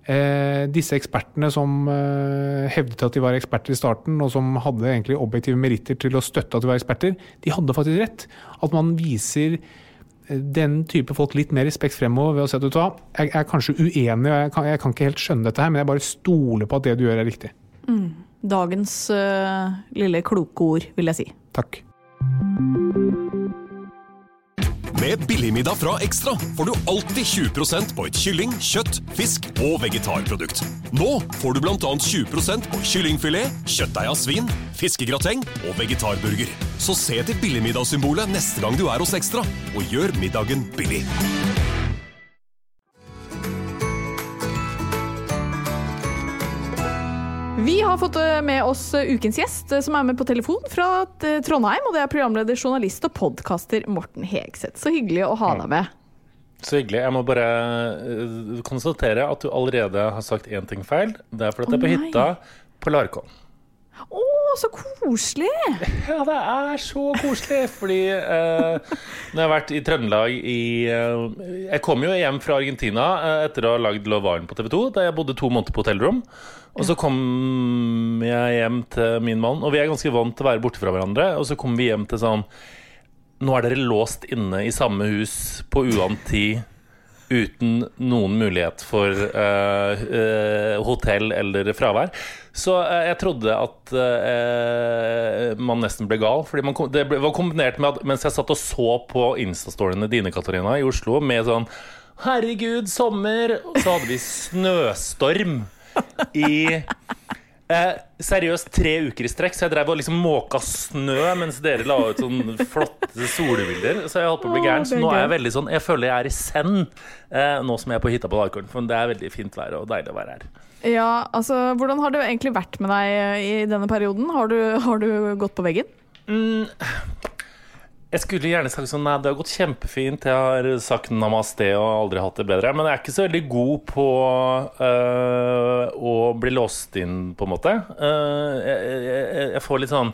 Eh, disse ekspertene som eh, hevdet at de var eksperter i starten, og som hadde egentlig objektive meritter til å støtte at de var eksperter, de hadde faktisk rett. At man viser eh, den type folk litt mer respekt fremover ved å si at du hva, jeg er kanskje uenig, og jeg kan, jeg kan, ikke helt skjønne dette her, men jeg bare stoler på at det du gjør er riktig. Mm. Dagens uh, lille kloke ord, vil jeg si. Takk. Med Billigmiddag fra Ekstra får du alltid 20% på et kylling, kjøtt, fisk og vegetarprodukt. Nå får du bl.a. 20% på kyllingfilet, kjøttdeig av svin, fiskegrateng og vegetarburger. Så se til billigmiddagssymbolet neste gang du er hos Ekstra, og gjør middagen billig. Vi har fått eh, med oss eh, ukens gjest, eh, som er med på telefon fra Trondheim. Og det er programleder, journalist og podkaster Morten Hegseth. Så hyggelig å ha deg med. Så hyggelig. Jeg må bare konstatere at du allerede har sagt én ting feil. Det er fordi det er på hytta på Larkollen. Å, så koselig! <laughs> Ja, det er så koselig. Fordi eh, når jeg har vært i Trøndelag i eh, Jeg kom jo hjem fra Argentina eh, etter å ha lagd Love Island på TV 2, da jeg bodde to måneder på hotellrom. Og så kom jeg hjem til min mann, og vi er ganske vant til å være borte fra hverandre. Og så kom vi hjem til sånn Nå er dere låst inne i samme hus på uant tid uten noen mulighet for uh, uh, hotell eller fravær. Så uh, jeg trodde at man nesten ble gal. Fordi man, det ble, var kombinert med at mens jeg satt og så på Instastoryene dine Katarina, i Oslo med sånn Herregud, sommer! Og så hadde vi snøstorm i Eh, seriøst tre uker i strekk, så jeg drev og liksom måka snø mens dere la ut sånne flotte solbilder. Så jeg holdt på å bli gæren. Så nå er jeg veldig sånn Jeg føler jeg er i send eh, nå som jeg er på hytta på Dalkorn. For det er veldig fint vær og deilig å være her. Ja, altså Hvordan har det egentlig vært med deg i denne perioden? Har du, har du gått på veggen? Mm, jeg skulle gjerne sagt sånn Nei, det har gått kjempefint. Jeg har sagt namaste og aldri hatt det bedre. Men jeg er ikke så veldig god på øh, å bli låst inn, på en måte. Uh, jeg, jeg, jeg, får litt sånn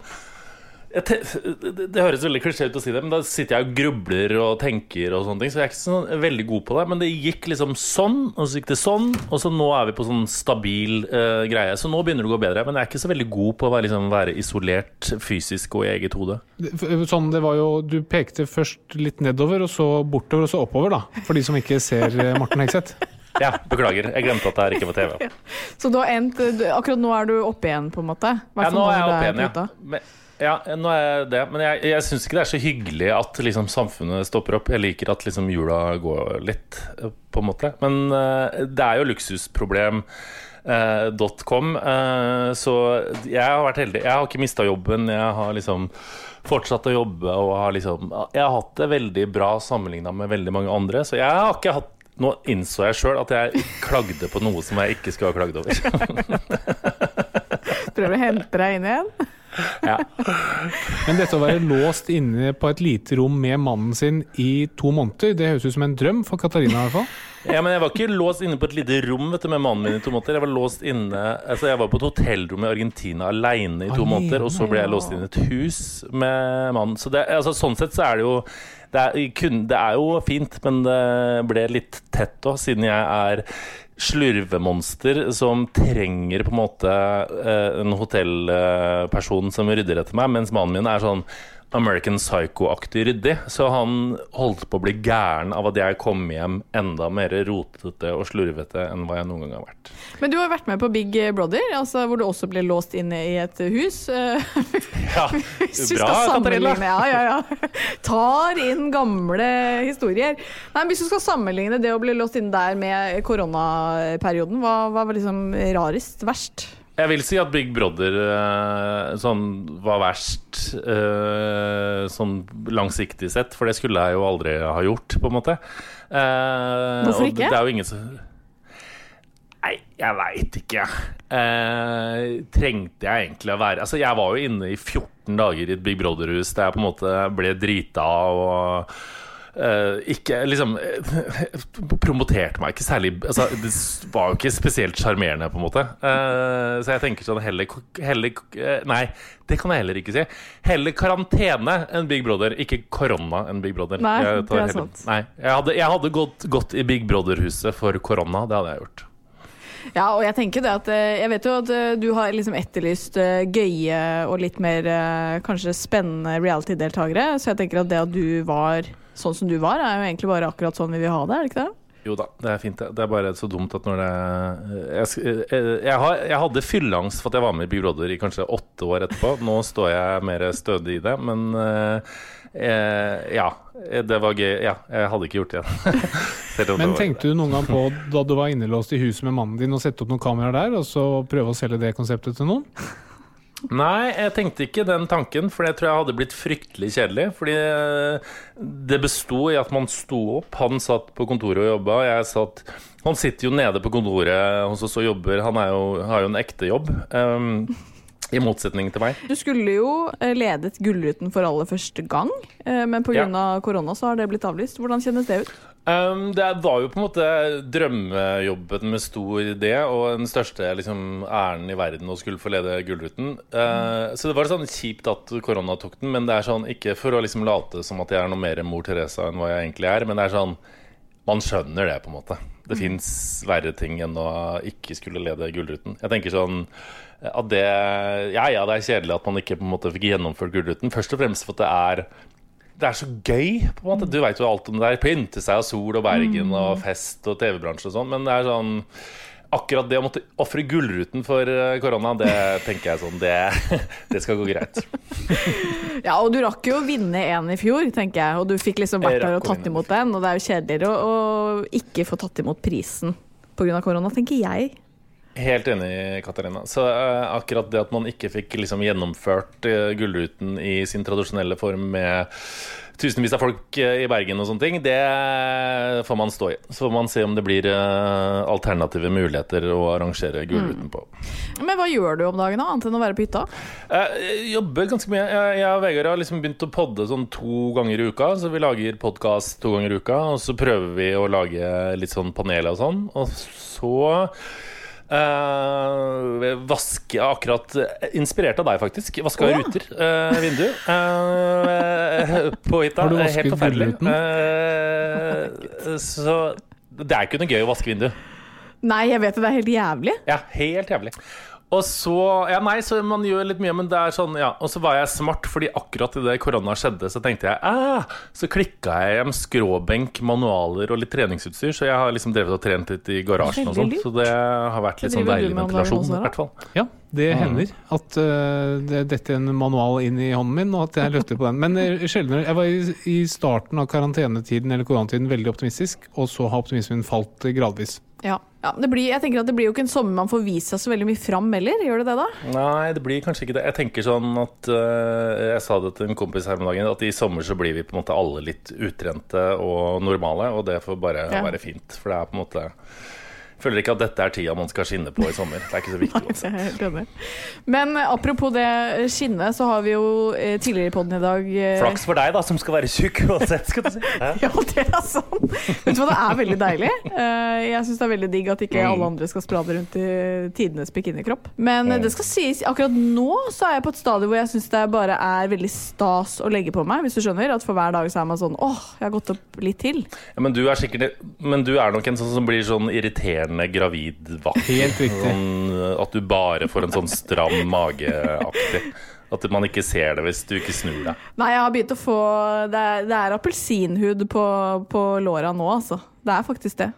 det, det, høres veldig klisjé ut å si det, men da sitter jeg og grubler og tenker, og sånne ting så jeg er ikke så veldig god på det. Men det gikk liksom sånn, og så gikk det sånn, og så nå er vi på sånn stabil uh, greie. Så nå begynner det å gå bedre. Men jeg er ikke så veldig god på å være, liksom, være isolert fysisk og i eget hode. Sånn, det var jo, Du pekte først litt nedover, og så bortover, og så oppover, da. For de som ikke ser eh, Morten Hegseth. <laughs> Ja, beklager. Jeg glemte at det her ikke var TV. <laughs> Så du har endt Akkurat nå er du oppe igjen, på en måte? Ja, nå er jeg oppe igjen, ja. Men, ja, nå er jeg det. Men jeg, jeg syns ikke det er så hyggelig at liksom, samfunnet stopper opp. Jeg liker at liksom, jula går litt, på en måte. Men uh, det er jo luksusproblem. eh, .com, eh, så jeg har vært heldig. Jeg har ikke mista jobben. Jeg har liksom fortsatt å jobbe og har liksom Jeg har hatt det veldig bra sammenligna med veldig mange andre, så jeg har ikke hatt nå innså jeg sjøl at jeg klagde på noe som jeg ikke skulle ha klagd over. <laughs> Prøver å hente deg inn igjen? <laughs> ja. Men dette å være låst inne på et lite rom med mannen sin i to måneder, det høres ut som en drøm for Katarina i hvert fall. Ja, men jeg var ikke låst inne på et lite rom vet du, med mannen min i to måneder. Jeg var låst inne Altså jeg var på et hotellrom i Argentina aleine i to Alene, måneder. Og så ble jeg låst inne i et hus med mannen. Så det, altså, sånn sett så er det jo det er, kun, det er jo fint, men det ble litt tett òg, siden jeg er slurvemonster som trenger på en måte eh, en hotellperson som rydder etter meg, mens mannen min er sånn American Psycho-aktig ryddig. Så han holdt på å bli gæren av at jeg kom hjem enda mer rotete og slurvete enn hva jeg noen gang har vært. Men du har vært med på Big Brother, altså hvor du også ble låst inne i et hus. <laughs> Ja, bra, Katarina. Ja, ja, ja. <laughs> Tar inn gamle historier. Nei, Hvis du skal sammenligne det å bli låst inne der med koronaperioden, hva, hva var liksom rarest? Verst? Jeg vil si at Big Brother eh, sånn, var verst eh, sånn langsiktig sett, for det skulle jeg jo aldri ha gjort, på en måte. Eh, Hvorfor og ikke? Det er jo ingen som Nei, jeg veit ikke. Eh, trengte jeg egentlig å være Altså, jeg var jo inne i 14 dager i et Big Brother-hus der jeg på en måte ble drita og eh, ikke liksom eh, Promoterte meg ikke særlig altså, Det var jo ikke spesielt sjarmerende, på en måte. Uh, så jeg tenker sånn heller, heller Nei, det kan jeg heller ikke si. Heller karantene enn Big Brother, ikke korona enn Big Brother. Nei, Jeg det er heller- sant. Nei, jeg hadde, jeg hadde gått, gått i Big Brother-huset for korona. Det hadde jeg gjort. Ja, og jeg tenker det at Jeg vet jo at du har liksom etterlyst gøye og litt mer kanskje spennende reality-deltakere, så jeg tenker at det at du var sånn som du var, er jo egentlig bare akkurat sånn vi vil ha det, er det ikke det? Jo da, det er fint. det. Det er bare så dumt at når det Jeg, jeg, jeg, har, jeg hadde fylleangst for at jeg var med i Big Brother i kanskje åtte år etterpå. Nå står jeg mer stødig i det, men eh, eh, ja. Det var gøy. Ja, jeg hadde ikke gjort det igjen. <laughs> Det Men tenkte du noen gang på, da du var innelåst i huset med mannen din, å sette opp noen kameraer der, og så prøve å selge det konseptet til noen? Nei, jeg tenkte ikke den tanken, for det tror jeg hadde blitt fryktelig kjedelig. Fordi eh, det besto i at man sto opp. Han satt på kontoret og jobba. Jeg satt Han sitter jo nede på kontoret hos oss og jobber. Han jo, har jo en ekte jobb. ehm, I motsetning til meg. Du skulle jo eh, ledet Gullruten for aller første gang, eh, men pga. av korona så har det blitt avlyst. Hvordan kjennes det ut? Um, det var jo på en måte drømmejobben med stor D og den største liksom, æren i verden å skulle få lede Gullruten. Uh, så det var sånn kjipt at korona tok den, men det er sånn ikke for å liksom late som at jeg er noe mer mor Teresa enn hva jeg egentlig er, men det er sånn Man skjønner det, på en måte. Det fins verre ting enn å ikke skulle lede Gullruten. Jeg tenker sånn at det Ja, ja, det er kjedelig at man ikke på en måte fikk gjennomført Gullruten. Først og fremst for at det er det er så gøy. på en måte Du veit jo alt om det der. Pynte seg av sol og Bergen og fest og TV-bransje og sånn. Men det er sånn akkurat det å måtte ofre Gullruten for eh, korona, det <laughs> tenker jeg sånn Det, <laughs> det skal gå greit. <laughs> Ja, og du rakk jo å vinne en i fjor, tenker jeg. Og du fikk liksom vært der og tatt imot den. Og det er jo kjedeligere å, å ikke få tatt imot prisen pga. korona, tenker jeg. Helt enig, Katarina. Så uh, akkurat det at man ikke fikk liksom gjennomført uh, Gullruten i sin tradisjonelle form med tusenvis av folk uh, i Bergen og sånne ting, det får man stå i. Så får man se om det blir alternative muligheter å arrangere Gullruten på. Men hva gjør du om dagen, da, annet enn å være på hytta? Jeg jobber ganske mye. Jeg, jeg og Vegard har liksom begynt å podde sånn to ganger i uka. Så vi lager podkast to ganger i uka, og så prøver vi å lage litt sånn panel og sånn. Og så eh, vaske akkurat Inspirert av deg, faktisk. Vaska oh, ja. ruter, uh, vindu. Uh, på hytta. Har du vasket Helt forferdelig. Eh, så det er ikke noe gøy å vaske vindu. Nei, jeg vet det, det er helt jævlig. Ja, helt jævlig. Og så Ja, nei, så man gjør litt mye, men det er sånn, ja. Og så var jeg smart, fordi akkurat idet korona skjedde, så tenkte jeg ah, Så klikka jeg hjem skråbenk, manualer og litt treningsutstyr, så jeg har liksom drevet og trent litt i garasjen og sånn. Så det har vært litt sånn deilig ventilasjon, i hvert fall. Ja, det hender at uh, det detter en manual inn i hånden min, og at jeg løfter på den. Men uh, sjeldnere. Jeg var i, i starten av karantenetiden eller koronatiden veldig optimistisk, og så har optimismen falt gradvis. Ja. ja det blir, jeg tenker at det blir jo ikke en sommer man får vist seg så veldig mye fram heller. Gjør det det, da? Nei, det blir kanskje ikke det. Jeg tenker sånn at uh, Jeg sa det til en kompis her om dagen, at i sommer så blir vi på en måte alle litt utrente og normale, og det får bare Ja. være fint. For det er på en måte føler ikke at dette er tida man skal skinne på i sommer. Det er ikke så viktig Nei, enig. Men eh, apropos det skinnet, så har vi jo eh, tidligere i poden i dag eh, Flaks for deg, da, som skal være tjukk uansett, skal du si. <laughs> Ja, det er sant. Vet du hva, det er veldig deilig. Jeg syns det er veldig digg at ikke alle andre skal sprade rundt i tidenes bikinikropp. Men eh, det skal sies, akkurat nå så er jeg på et stadium hvor jeg syns det bare er veldig stas å legge på meg, hvis du skjønner. At for hver dag så er man sånn åh, jeg har gått opp litt til. Ja, men, du er sikkert, men du er nok en sånn som blir sånn irriterende gravid vakt. Helt riktig. Sånn, at du bare får en sånn stram mageaktig. At man ikke ser det hvis du ikke snur deg. Nei, jeg har begynt å få Det er, det er appelsinhud på, på låra nå, altså. Det er faktisk det.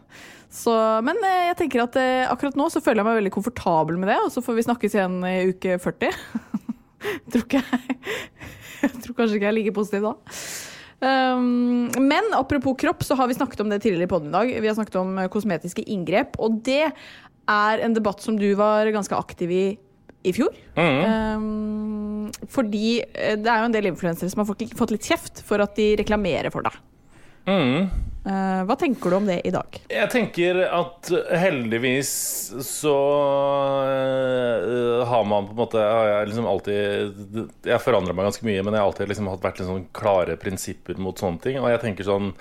Så, men eh, jeg tenker at eh, akkurat nå så føler jeg meg veldig komfortabel med det, og så får vi snakkes igjen i uke 40. <laughs> tror ikke jeg Jeg tror kanskje ikke jeg er like positiv da. Um, men apropos kropp, så har vi snakket om det tidligere i poden i dag. Vi har snakket om eh, kosmetiske inngrep, og det er en debatt som du var ganske aktiv i i fjor. Um, fordi eh, det er jo en del influensere som har fått litt kjeft for at de reklamerer for deg. Mm. Eh, hva tenker du om det i dag? Jeg tenker at heldigvis så øh, har man på en måte Jeg liksom alltid Jeg forandrer meg ganske mye, men jeg har alltid liksom vært liksom klare prinsipper mot sånne ting. Og jeg tenker sånn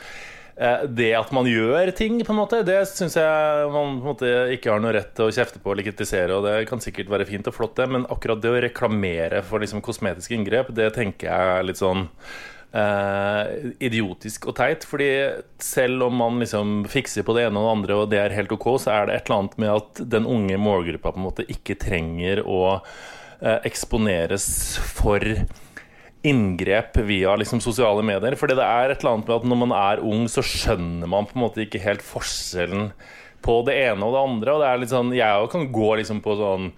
eh, det at man gjør ting, på en måte, det syns jeg man på en måte ikke har noe rett til å kjefte på eller kritisere. Og det kan sikkert være fint og flott, det, men akkurat det å reklamere for liksom kosmetiske inngrep, det tenker jeg er litt sånn eh, idiotisk og teit. Fordi selv om man liksom fikser på det ene og det andre, og det er helt ok, så er det et eller annet med at den unge målgruppa på en måte ikke trenger å eh, eksponeres for inngrep via liksom sosiale medier. Fordi det er et eller annet med at når man er ung, så skjønner man på en måte ikke helt forskjellen på det ene og det andre. Og det er litt sånn, Jeg òg kan gå liksom på sånn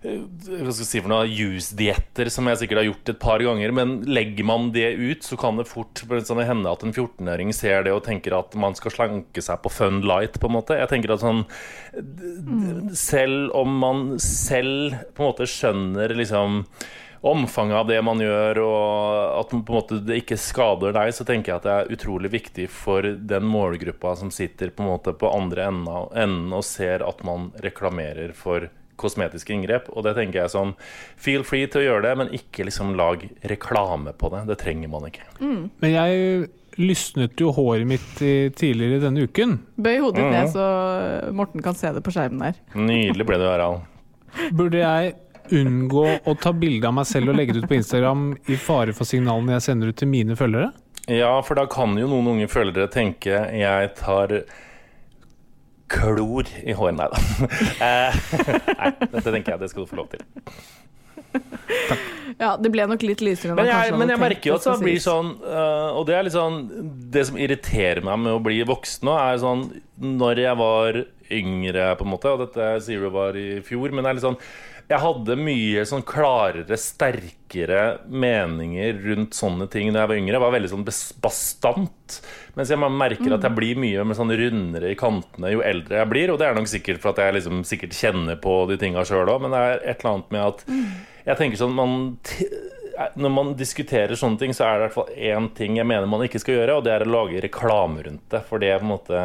hva skal jeg si for noe, juice-dietter, som jeg sikkert har gjort et par ganger. Men legger man det ut, så kan det fort sånn, hende at en 14-åring ser det og tenker at man skal slanke seg på fun light, på en måte. Jeg tenker at sånn d- Selv om man selv på en måte skjønner liksom omfanget av det man gjør, og at på en måte det ikke skader deg, så tenker jeg at det er utrolig viktig for den målgruppa som sitter på en måte på andre enden og ser at man reklamerer for kosmetiske inngrep. Og det tenker jeg sånn Feel free til å gjøre det, men ikke liksom lag reklame på det. Det trenger man ikke. Men jeg lysnet jo håret mitt i, tidligere denne uken. Bøy hodet ditt ned, så Morten kan se det på skjermen der. Nydelig ble det, Harald. Burde jeg unngå å ta bilde av meg selv og legge det ut på Instagram i fare for signalene jeg sender ut til mine følgere? Ja, for da kan jo noen unge følgere tenke jeg tar klor i håret. Nei da. <laughs> Eh, Nei, dette tenker jeg det skal du få lov til. Ja, det ble nok litt lysere Men jeg, men jeg merker jo at det blir sånn øh, Og det er litt sånn Det som irriterer meg med å bli voksen nå, er sånn Når jeg var yngre, på en måte, og dette sier du var i fjor, men det er litt sånn jeg hadde mye sånn klarere, sterkere meninger rundt sånne ting da jeg var yngre. Jeg var veldig sånn bastant. Mens jeg merker at jeg blir mye med sånn rundere i kantene jo eldre jeg blir. Og det er nok sikkert for at jeg liksom sikkert kjenner på de tinga sjøl òg, men det er et eller annet med at jeg tenker sånn man t- når man diskuterer sånne ting, så er det i hvert fall én ting jeg mener man ikke skal gjøre, og det er å lage reklame rundt det. For det er på en måte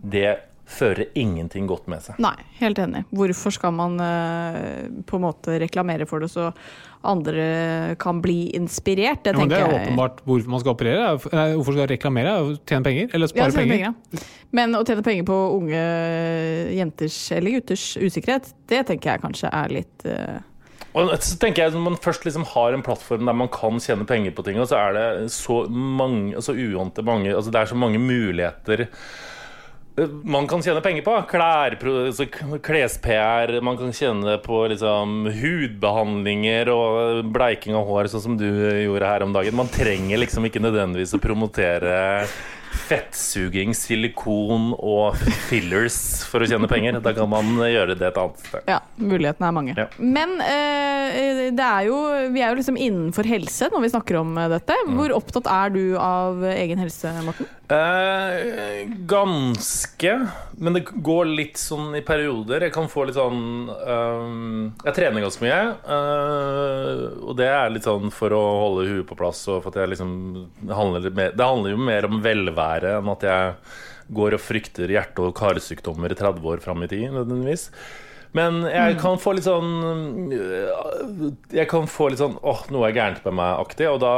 Det fører ingenting godt med seg. Nei, helt enig. Hvorfor skal man eh, på en måte reklamere for det så andre kan bli inspirert? Det Ja, men det er jeg. åpenbart hvorfor man skal operere. er Nei, hvorfor skal man reklamere? Er Tjene penger? Eller Ja, spare tjene penger? penger, ja. Men å tjene penger på unge jenters eller gutters usikkerhet, det tenker jeg kanskje er litt eh, Og så tenker jeg Når man først liksom har en plattform der man kan tjene penger på ting, og så er det så mange, altså uante mange altså Det er så mange muligheter man kan tjene penger på. Klær, altså Kles-PR. Man kan tjene på liksom hudbehandlinger og bleiking av hår, sånn som du gjorde her om dagen. Man trenger liksom ikke nødvendigvis å promotere fettsuging, silikon og fillers for å tjene penger. Da kan man gjøre det et annet sted. Ja, mulighetene er mange. Ja. Men eh, det er jo, vi er jo liksom innenfor helse når vi snakker om eh, dette. Mm. Hvor opptatt er du av egen helse, Morten? Eh, ganske. Men det går litt sånn i perioder. Jeg kan få litt sånn ehm, Jeg trener ganske mye. eh, og det er litt sånn for å holde huet på plass. Og for at jeg liksom, det, handler mer, det handler jo mer om velvære enn at jeg går og frykter hjerte- og karsykdommer i 30 år fram i tid, nødvendigvis. Men jeg kan få litt sånn Jeg kan få litt sånn åh, noe er gærent med meg-aktig. Og da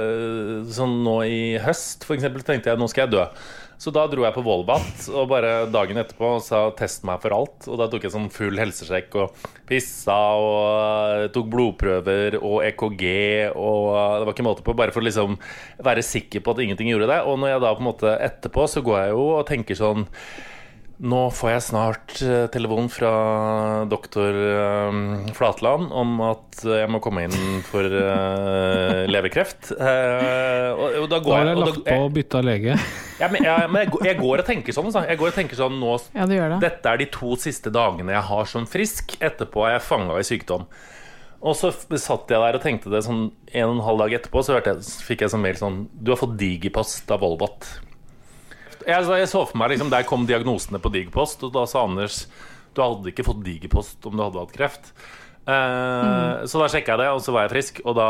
øh, Sånn nå i høst, for eksempel, tenkte jeg nå skal jeg dø. Så da dro jeg på Volvat og bare dagen etterpå sa test meg for alt. Og da tok jeg sånn full helsesjekk og pissa og øh, tok blodprøver og EKG og Det var ikke måte på, bare for å liksom være sikker på at ingenting gjorde det. Og når jeg da på en måte etterpå, så går jeg jo og tenker sånn nå får jeg snart eh, telefon fra doktor eh, Flatland om at jeg må komme inn for eh, leverkreft. Eh, og, og da Da går har jeg, jeg og lagt da, på å bytte av lege. <laughs> ja, men, jeg, men jeg, går- jeg går og tenker sånn. altså. Jeg går og tenker sånn nå, Ja, det gjør det. Dette er de to siste dagene jeg har som frisk. Etterpå er jeg fanga i sykdom. Og så satt jeg der og tenkte det sånn en og en halv dag etterpå, så jeg, fikk jeg sånn mail sånn Du har fått digipost av Volvat. Jeg, så- jeg så for meg liksom, Der kom diagnosene på digipost, og da sa Anders du hadde ikke fått digipost om du hadde hatt kreft. Eh, Så da sjekka jeg det, og så var jeg frisk. Og da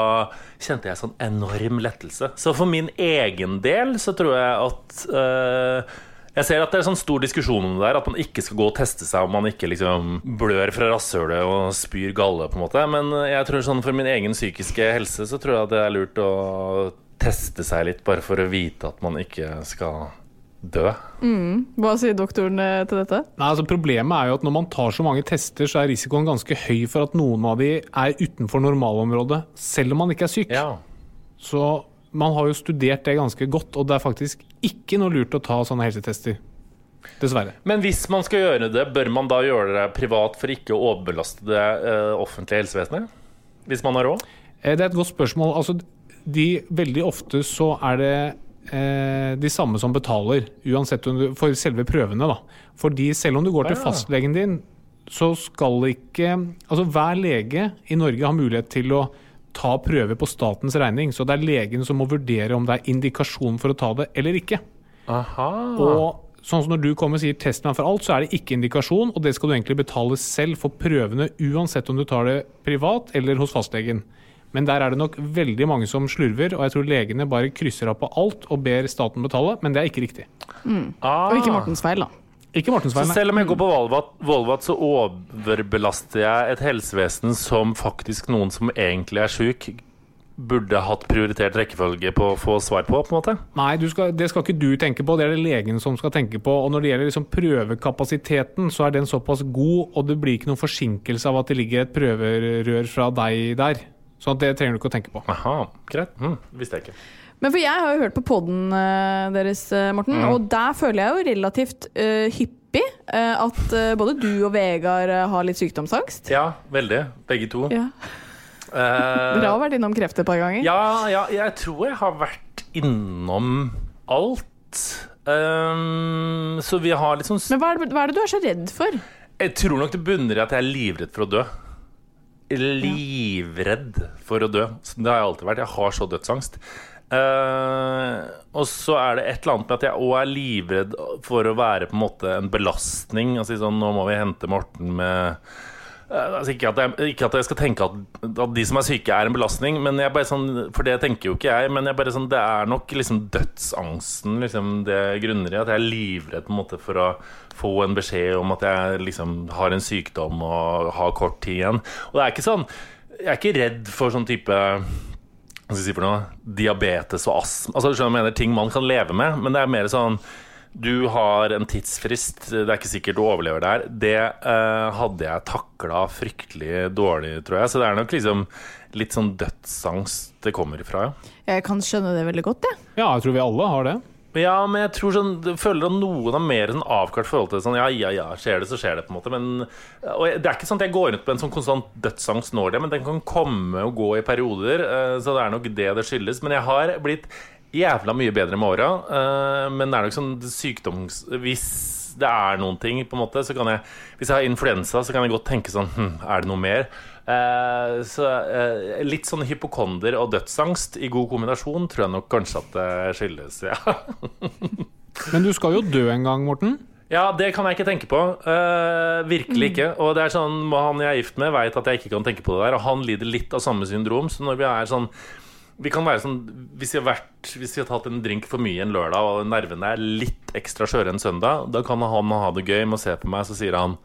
kjente jeg sånn enorm lettelse. Så for min egen del så tror jeg at uh, jeg ser at det er sånn stor diskusjon om det der, at man ikke skal gå og teste seg om man ikke liksom blør fra rasshølet og spyr galle, på en måte. Men jeg tror sånn for min egen psykiske helse så tror jeg at det er lurt å teste seg litt, bare for å vite at man ikke skal dø. Hva sier doktoren eh, til dette? Nei, altså Problemet er jo at når man tar så mange tester, så er risikoen ganske høy for at noen av de er utenfor normalområdet, selv om man ikke er syk. Ja. Så man har jo studert det ganske godt, og det er faktisk ikke noe lurt å ta sånne helsetester. Dessverre. Men hvis man skal gjøre det, bør man da gjøre det privat for ikke å overbelaste det eh, offentlige helsevesenet? Hvis man har råd? Eh, Det er et godt spørsmål. Altså, de, veldig ofte så er det de samme som betaler, uansett om du, for selve prøvene. Da. Fordi selv om du går til fastlegen din, så skal ikke Altså hver lege i Norge har mulighet til å ta prøver på statens regning. Så det er legen som må vurdere om det er indikasjon for å ta det eller ikke. Aha. Og sånn som når du kommer og sier 'test meg for alt', så er det ikke indikasjon, og det skal du egentlig betale selv for prøvene, uansett om du tar det privat eller hos fastlegen. Men der er det nok veldig mange som slurver, og jeg tror legene bare krysser av på alt og ber staten betale, men det er ikke riktig. Ah. Og ikke Mortens feil, da. Ikke Mortens feil, så selv om jeg går på Volvat, Volvat, så overbelaster jeg et helsevesen som faktisk noen som egentlig er sjuk, burde hatt prioritert rekkefølge på å få svar på, på en måte. Nei, du skal, det skal ikke du tenke på, det er det legen som skal tenke på. Og når det gjelder liksom prøvekapasiteten, så er den såpass god, og det blir ikke noen forsinkelse av at det ligger et prøverør fra deg der. Så det trenger du ikke å tenke på. Aha, greit. Mm, visste jeg ikke. Men for jeg har jo hørt på poden deres, Morten, Morten, og der føler jeg jo relativt uh, hyppig uh, at uh, både du og Vegard eh, har litt sykdomsangst. Ja, veldig. Begge to. Ja. Eh, Dere har vært innom kreft et par ganger. ja, ja, jeg tror jeg har vært innom alt. Um, så vi har liksom Men hva er, det, hva er det du er så redd for? Jeg tror nok det bunner i at jeg er livredd for å dø. Livredd for å dø. Det har jeg alltid vært. Jeg har så dødsangst. Uh, og så er det et eller annet med at jeg òg er livredd for å være på en måte en belastning. Altså sånn, Nå må vi hente Morten med Altså ikke, at jeg, ikke at jeg skal tenke at, at de som er syke, er en belastning, men jeg bare sånn, for det tenker jo ikke jeg. Men jeg bare sånn, det er nok liksom dødsangsten liksom, det grunner i. At jeg er livredd på en måte for å få en beskjed om at jeg liksom har en sykdom og har kort tid igjen. Og det er ikke sånn Jeg er ikke redd for sånn type hva skal jeg si for noe? Diabetes og astma. Altså, skjønner du hva jeg mener, ting man kan leve med. Men det er mer sånn du har en tidsfrist, det er ikke sikkert du overlever der. Det eh, hadde jeg takla fryktelig dårlig, tror jeg. Så det er nok liksom litt sånn dødsangst det kommer ifra, ja. Jeg kan skjønne det veldig godt, jeg. Ja, jeg tror vi alle har det. Ja, men jeg tror sånn jeg føler at noen har mer sånn avklart forhold til det. Sånn, ja, ja, ja, skjer det, så skjer det, på en måte. Men og jeg- det er ikke sånn at jeg går rundt på en sånn konstant dødsangst nå, det, men den kan komme og gå i perioder. eh, Så det er nok det det skyldes. Men jeg har blitt jævla mye bedre med åra. eh, Men det er nok sånn sykdoms... Hvis det er noen ting, på en måte, så kan jeg Hvis jeg har influensa, så kan jeg godt tenke sånn hm, Er det noe mer? Eh, så eh, litt sånn hypokonder og dødsangst i god kombinasjon tror jeg nok kanskje at det skyldes, ja. <laughs> Men du skal jo dø en gang, Morten. Ja, det kan jeg ikke tenke på. Eh, virkelig ikke. Og det er sånn, Han jeg er gift med, vet at jeg ikke kan tenke på det der. Og han lider litt av samme syndrom. Så når vi er sånn Vi kan være sånn Hvis vi har, vært, hvis vi har tatt en drink for mye en lørdag, og nervene er litt ekstra skjøre en søndag, da kan han ha det gøy med å se på meg, så sier han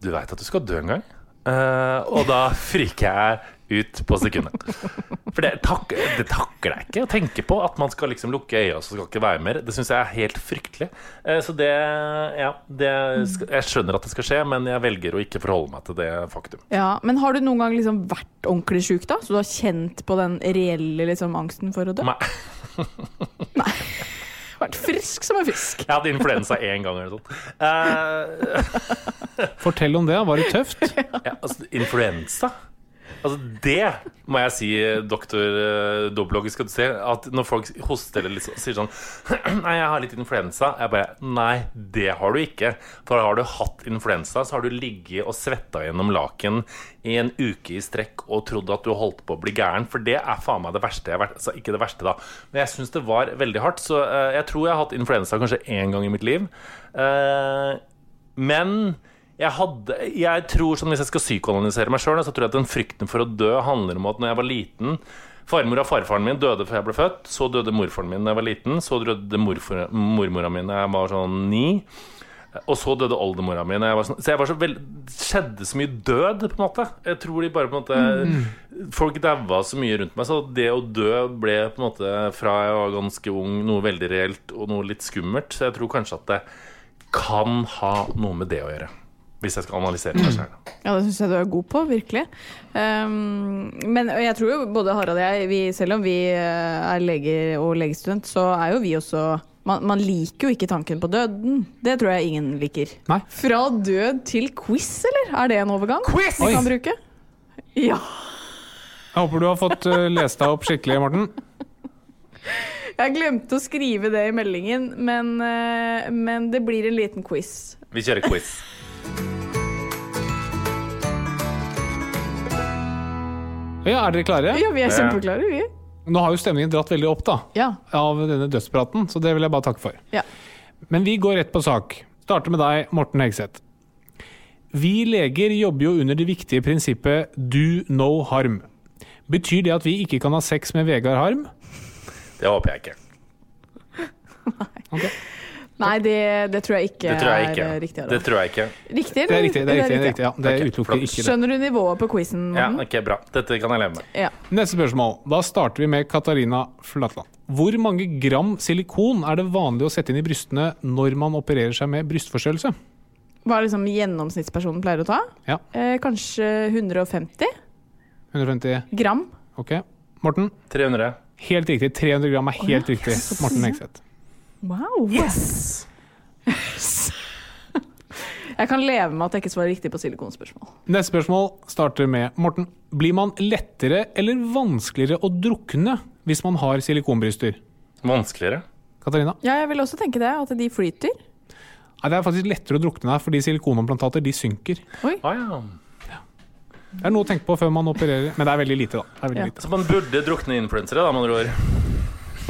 Du veit at du skal dø en gang? Uh, og da <laughs> friker jeg ut på sekundet. For det, tak, det takler jeg ikke å tenke på. At man skal liksom lukke øya og så skal ikke være mer. Det syns jeg er helt fryktelig. Eh, Så det Ja, det jeg skjønner at det skal skje, men jeg velger å ikke forholde meg til det faktum. Ja, Men har du noen gang liksom vært ordentlig sjuk, da? Så du har kjent på den reelle liksom, angsten for å dø? Nei, Nei Vært frisk som en fisk. Jeg hadde influensa én gang eller noe sånt. Uh, Fortell om det. Var det tøft? <laughs> ja, altså, influensa? Altså, det må jeg si, doktor uh, Doblog, skal du se. At når folk hoster eller liksom, sier sånn <clears throat> Nei, jeg har litt influensa. Jeg bare Nei, det har du ikke. For har du hatt influensa, så har du ligget og svetta gjennom laken i en uke i strekk og trodd at du holdt på å bli gæren. For det er faen meg det verste jeg har vært. Altså, ikke det verste, da. Men jeg syns det var veldig hardt. Så eh, jeg tror jeg har hatt influensa kanskje én gang i mitt liv. Eh, men jeg, hadde, jeg tror sånn Hvis jeg skal psykoanalysere meg sjøl, så tror jeg at den frykten for å dø handler om at når jeg var liten Farmor og farfaren min døde før jeg ble født. Så døde morfaren min da jeg var liten. Så døde morfor, mormora mi da jeg var sånn ni. Og så døde oldemora mi. sånn, så så veld, skjedde så mye død, på en måte. Jeg tror de bare på en måte Folk daua så mye rundt meg, så det å dø ble på en måte fra jeg var ganske ung, noe veldig reelt og noe litt skummelt. Så jeg tror kanskje at det kan ha noe med det å gjøre. Hvis jeg skal analysere meg selv. Ja, det syns jeg du er god på, virkelig. Um, men jeg tror jo både Harald og jeg, vi, selv om vi eh, er leger og legestudent, så er jo vi også man, man liker jo ikke tanken på døden. Det tror jeg ingen liker. Nei. Fra død til quiz, eller? Er det en overgang? Quiz! Vi kan bruke? Ja. Jeg håper du har fått eh, lest deg opp skikkelig, Morten. Jeg glemte å skrive det i meldingen, men, eh, men det blir en liten quiz. Vi kjører quiz. Ja, Er dere klare? Ja, vi er kjempeklare, vi. Nå har jo stemningen dratt veldig opp da, Ja. av denne dødspraten, så det vil jeg bare takke for. ja. Men vi går rett på sak. Starter med deg, Morten Hegseth. Vi leger jobber jo under det viktige prinsippet do no harm. Betyr det at vi ikke kan ha sex med Vegard Harm? Det håper jeg ikke. Nei, det, det tror jeg ikke Det tror jeg er ikke. eh, riktig. Det tror jeg ikke. Riktig, Det er riktig. det er riktig, det er riktig ja. Det okay, utelukker flott. ikke det. Skjønner du nivået på quizen? Ja, ok, bra. Dette kan jeg leve med. Ja. Neste spørsmål. Da starter vi med Katarina Flatland. Hvor mange gram silikon er det vanlig å sette inn i brystene når man opererer seg med brystforstørrelse? Hva er liksom gjennomsnittspersonen pleier å ta? Ja. Eh, kanskje 150 150 gram? Ok. Morten? 300. Helt riktig. 300 gram er helt riktig. Morten Hegseth. Wow! Yes! <laughs> jeg kan leve med at jeg ikke svarer riktig på silikonspørsmål. Neste spørsmål starter med Morten. Blir man lettere eller vanskeligere å drukne hvis man har silikonbryster? Vanskeligere. Katarina? Ja, jeg vil også tenke det, at de flyter. Nei, det er faktisk lettere å drukne der, fordi silikonomplantater de synker. Å ja. Det er noe å tenke på før man opererer, men det er veldig lite. da. Det er, veldig Ja. lite. Så man burde drukne influensere, da, med andre ord.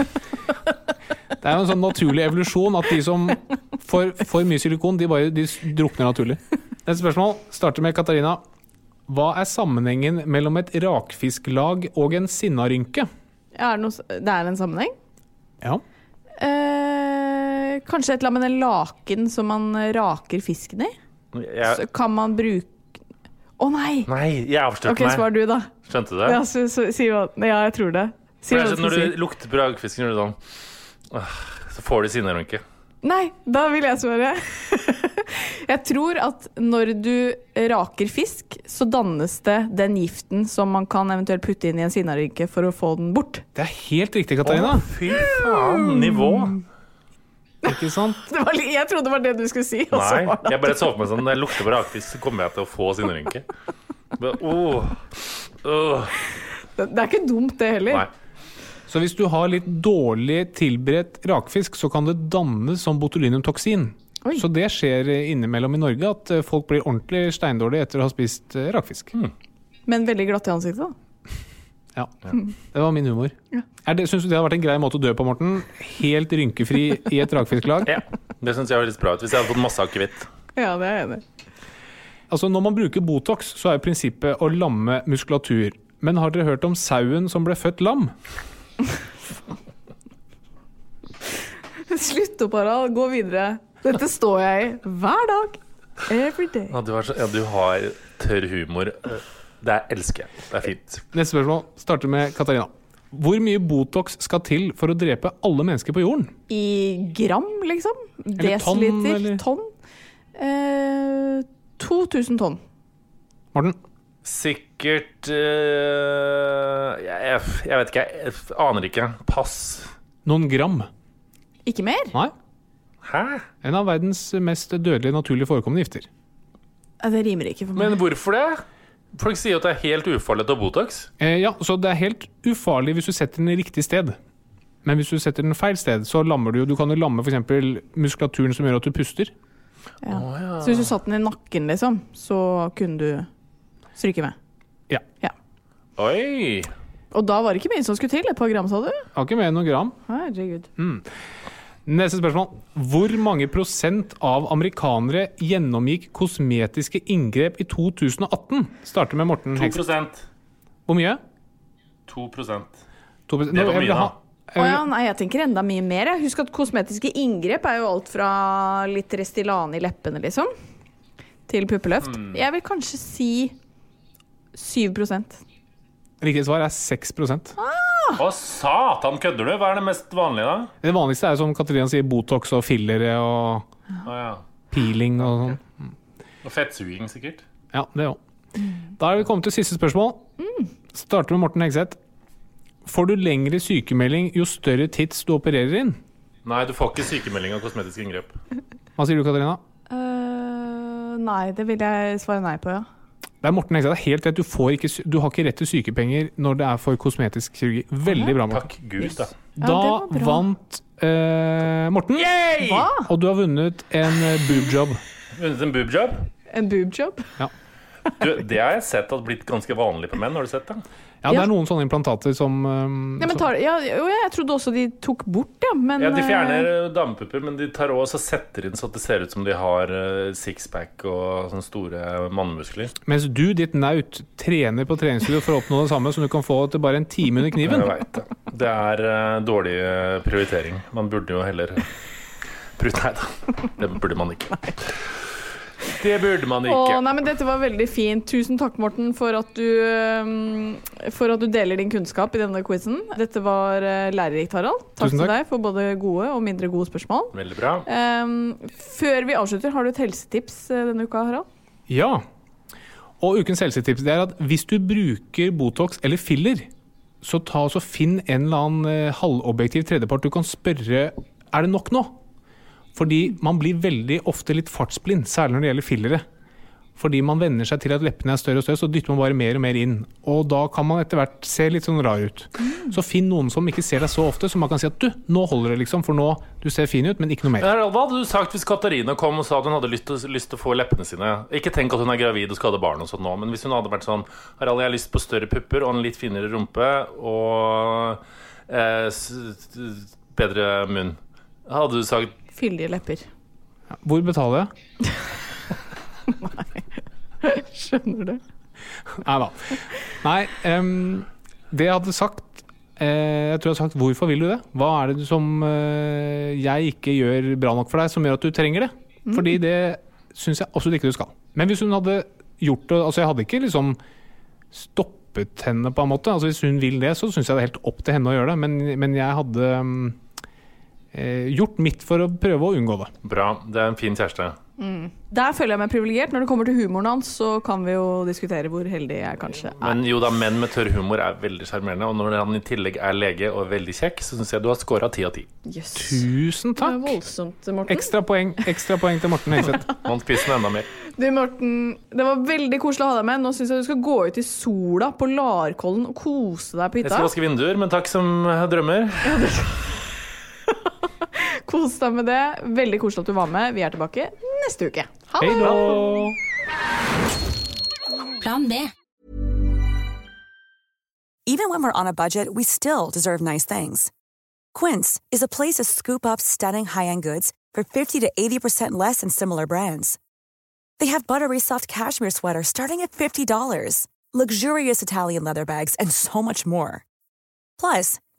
<laughs> Det er jo en sånn naturlig evolusjon at de som får for mye silikon, de bare de drukner naturlig. Et spørsmål starter med Katarina. Hva er sammenhengen mellom et rakfisklag og en sinnarynke? Er det, noe, det er en sammenheng? Ja. Eh, kanskje et eller annet med den laken som man raker fisken i? Så kan man bruke Å nei! nei, jeg avslørte Ok, svar du, da. Skjønte du det? Ja, så, så, si Ja, jeg tror det. Si du sånn, når si. du lukter på rakfisken, gjør du sånn Så får du sinnerunke. Nei, da vil jeg svare. <laughs> Jeg tror at når du raker fisk, så dannes det den giften som man kan eventuelt putte inn i en sinnarynke for å få den bort. Det er helt riktig, Katarina. Å, fy faen, nivå. Ikke sant? <laughs> Det var, jeg trodde det var det du skulle si. Og så Nei, var det jeg bare så for meg sånn Når jeg lukter på rakfisk, så kommer jeg til å få sinnarynke. Oh, det, det er ikke dumt, det heller. Nei. Så hvis du har litt dårlig tilberedt rakfisk, så kan det dannes som botulinumtoksin. Oi. Så det skjer innimellom i Norge, at eh, folk blir ordentlig steindårlige etter å ha spist rakfisk. rakfisk. Men veldig glatt i ansiktet, da. <laughs> Ja. Det var min humor. Ja. det, Syns du det hadde vært en grei måte å dø på, Morten? Helt rynkefri i et rakfisklag? <laughs> Ja, det syns jeg høres bra ut. Hvis jeg hadde fått masse akevitt. Ja, det er jeg enig i. Altså, når man bruker Botox, så er prinsippet å lamme muskulatur. Men har dere hørt om sauen som ble født lam? Slutt opp, Harald. Gå videre. Dette står jeg i hver dag. Every day. Ja, du, har så, ja, du har tørr humor. Det er- elsker jeg. Det er fint. Neste spørsmål starter med Katarina. Hvor mye Botox skal til for å drepe alle mennesker på jorden? I gram, liksom? Tonn, Desiliter? Tonn? Eh, 2000 tonn. Morten? Sikkert øh, jeg, jeg, jeg vet ikke. Jeg, jeg aner ikke. Pass. Noen gram? Ikke mer? Nei. Hæ? En av verdens mest dødelige naturlig forekommende gifter. Det rimer ikke for meg. Men hvorfor det? Folk sier jo at det er helt ufarlig å ta Botox. Eh, ja, så det er helt ufarlig hvis du setter den i riktig sted. Men hvis du setter den feil sted, så lammer du jo Du kan jo lamme f.eks. muskulaturen som gjør at du puster. Ja. Så hvis du satt den i nakken, liksom, så kunne du stryke med? Ja. ja. Oi! Og da var det ikke mye som skulle til? Et par gram, sa du? Har ikke mer enn noen gram. Herregud. Neste spørsmål. Hvor mange prosent av amerikanere gjennomgikk kosmetiske inngrep i 2018? Starter med Morten 2 Heks. Hvor mye? 2 To prosent. Det Nå, var mye, da. Oh, ja, nei, jeg tenker enda mye mer. jeg. Husk at kosmetiske inngrep er jo alt fra litt Restylane i leppene, liksom, til puppeløft. Mm. Jeg vil kanskje si 7 Riktig svar er 6 Å, satan, kødder du? Hva er det mest vanlige, da? Det vanligste er som Katarina sier, Botox og fillere og ah, ja. peeling og sånn. Og fettsuging, sikkert. Ja, det òg. Da er vi kommet til siste spørsmål. Starter med Morten Hegseth. Får du lengre sykemelding jo større tits du opererer inn? Nei, du får ikke sykemelding av kosmetiske inngrep. Hva sier du, Katarina? Uh, nei, det vil jeg svare nei på, ja. Det er Morten Hegseth. Det er helt rett. Du, får ikke, du har ikke rett til sykepenger når det er for kosmetisk kirurgi. Veldig bra, Morten. Takk Gud, da. Ja, Da det vant eh, Morten. Og du har vunnet en eh, boobjob. Vunnet en boobjob? En boobjob? Du, det har jeg sett at blitt ganske vanlig på menn. Har du sett det? Ja, det Ja. er noen sånne implantater som um, ja, men tar, ja, jo, jeg trodde også de tok bort, ja. Men Ja, De fjerner damepupper, men de tar også og setter inn så det ser ut som de har eh, sixpack og sånne store mannemuskler. Mens du, ditt naut, trener på treningsstudio for å oppnå det samme som du kan få til bare en time under kniven. Jeg vet det. Det er uh, dårlig eh, prioritering. Man burde jo heller Nei da, det burde man ikke. Det burde man ikke. Åh, nei, men Dette var veldig fint. Tusen takk, Morten, for at du, for at du deler din kunnskap i denne quizen. Dette var øh, lærerikt, Harald. Takk Tusen til deg for både gode og mindre gode spørsmål. Veldig bra. Um, før vi avslutter, har du et helsetips øh, denne uka, Harald? Ja. Og ukens helsetips det er at hvis du bruker Botox eller filler, så ta og finn en eller annen eh, halvobjektiv tredjepart du kan spørre er det nok nå. Fordi man blir veldig ofte litt fartsblind, særlig når det gjelder fillere. Fordi man venner seg til at leppene er større og større, så dytter man bare mer og mer inn. Og da kan man etter hvert se litt sånn rar ut. Så finn noen som ikke ser deg så ofte, så man kan si at du, nå holder det liksom, for nå du ser fin ut, men ikke noe mer. Hva hadde du sagt hvis Katarina kom og sa at hun hadde lyst til, lyst til å få leppene sine? Ikke tenk at hun er gravid og skal ha barn, og sånn nå, men hvis hun hadde vært sånn Harald, jeg har lyst på større pupper og en litt finere rumpe og eh, bedre munn. Hadde du sagt Fyldige lepper. Hvor betaler jeg? Nei, <laughs> Skjønner du? Nei da. Nei, um, det jeg hadde sagt eh, Jeg tror jeg hadde sagt 'hvorfor vil du det'? Hva er det som eh, jeg ikke gjør bra nok for deg, som gjør at du trenger det? Fordi det syns jeg absolutt ikke du skal. Men hvis hun hadde gjort det Altså, jeg hadde ikke liksom stoppet henne, på en måte. Altså Hvis hun vil det, så syns jeg det er helt opp til henne å gjøre det. Men, men jeg hadde mm, gjort mitt for å prøve å unngå det. Bra. Det er en fin kjæreste. Der føler jeg meg privilegert. Når det kommer til humoren hans, så kan vi jo diskutere hvor heldig jeg kanskje er. Men jo da, menn med tørr humor er veldig sjarmerende. Og når han i tillegg er lege og veldig kjekk, så syns jeg du har scora ti av ti. Yes. Tusen Det er takk! voldsomt, Morten. Ekstra poeng, ekstra poeng til Morten Hegseth. Man spiser den enda mer. Du, Morten, det var veldig koselig å ha deg med. Nå syns jeg du skal gå ut i sola på Larkollen og kose deg på hytta. Jeg skal vaske vinduer, men takk som drømmer. Kos deg med det. Veldig koselig at du var med. Vi er tilbake neste uke. Ha det! da! Plan B. Even when we're on a budget, we still deserve nice things. Quince is a place to scoop up stunning high-end goods for 50 to 80% less than similar brands. They have buttery soft cashmere sweaters starting at $50, luxurious Italian leather bags, and so much more. Plus,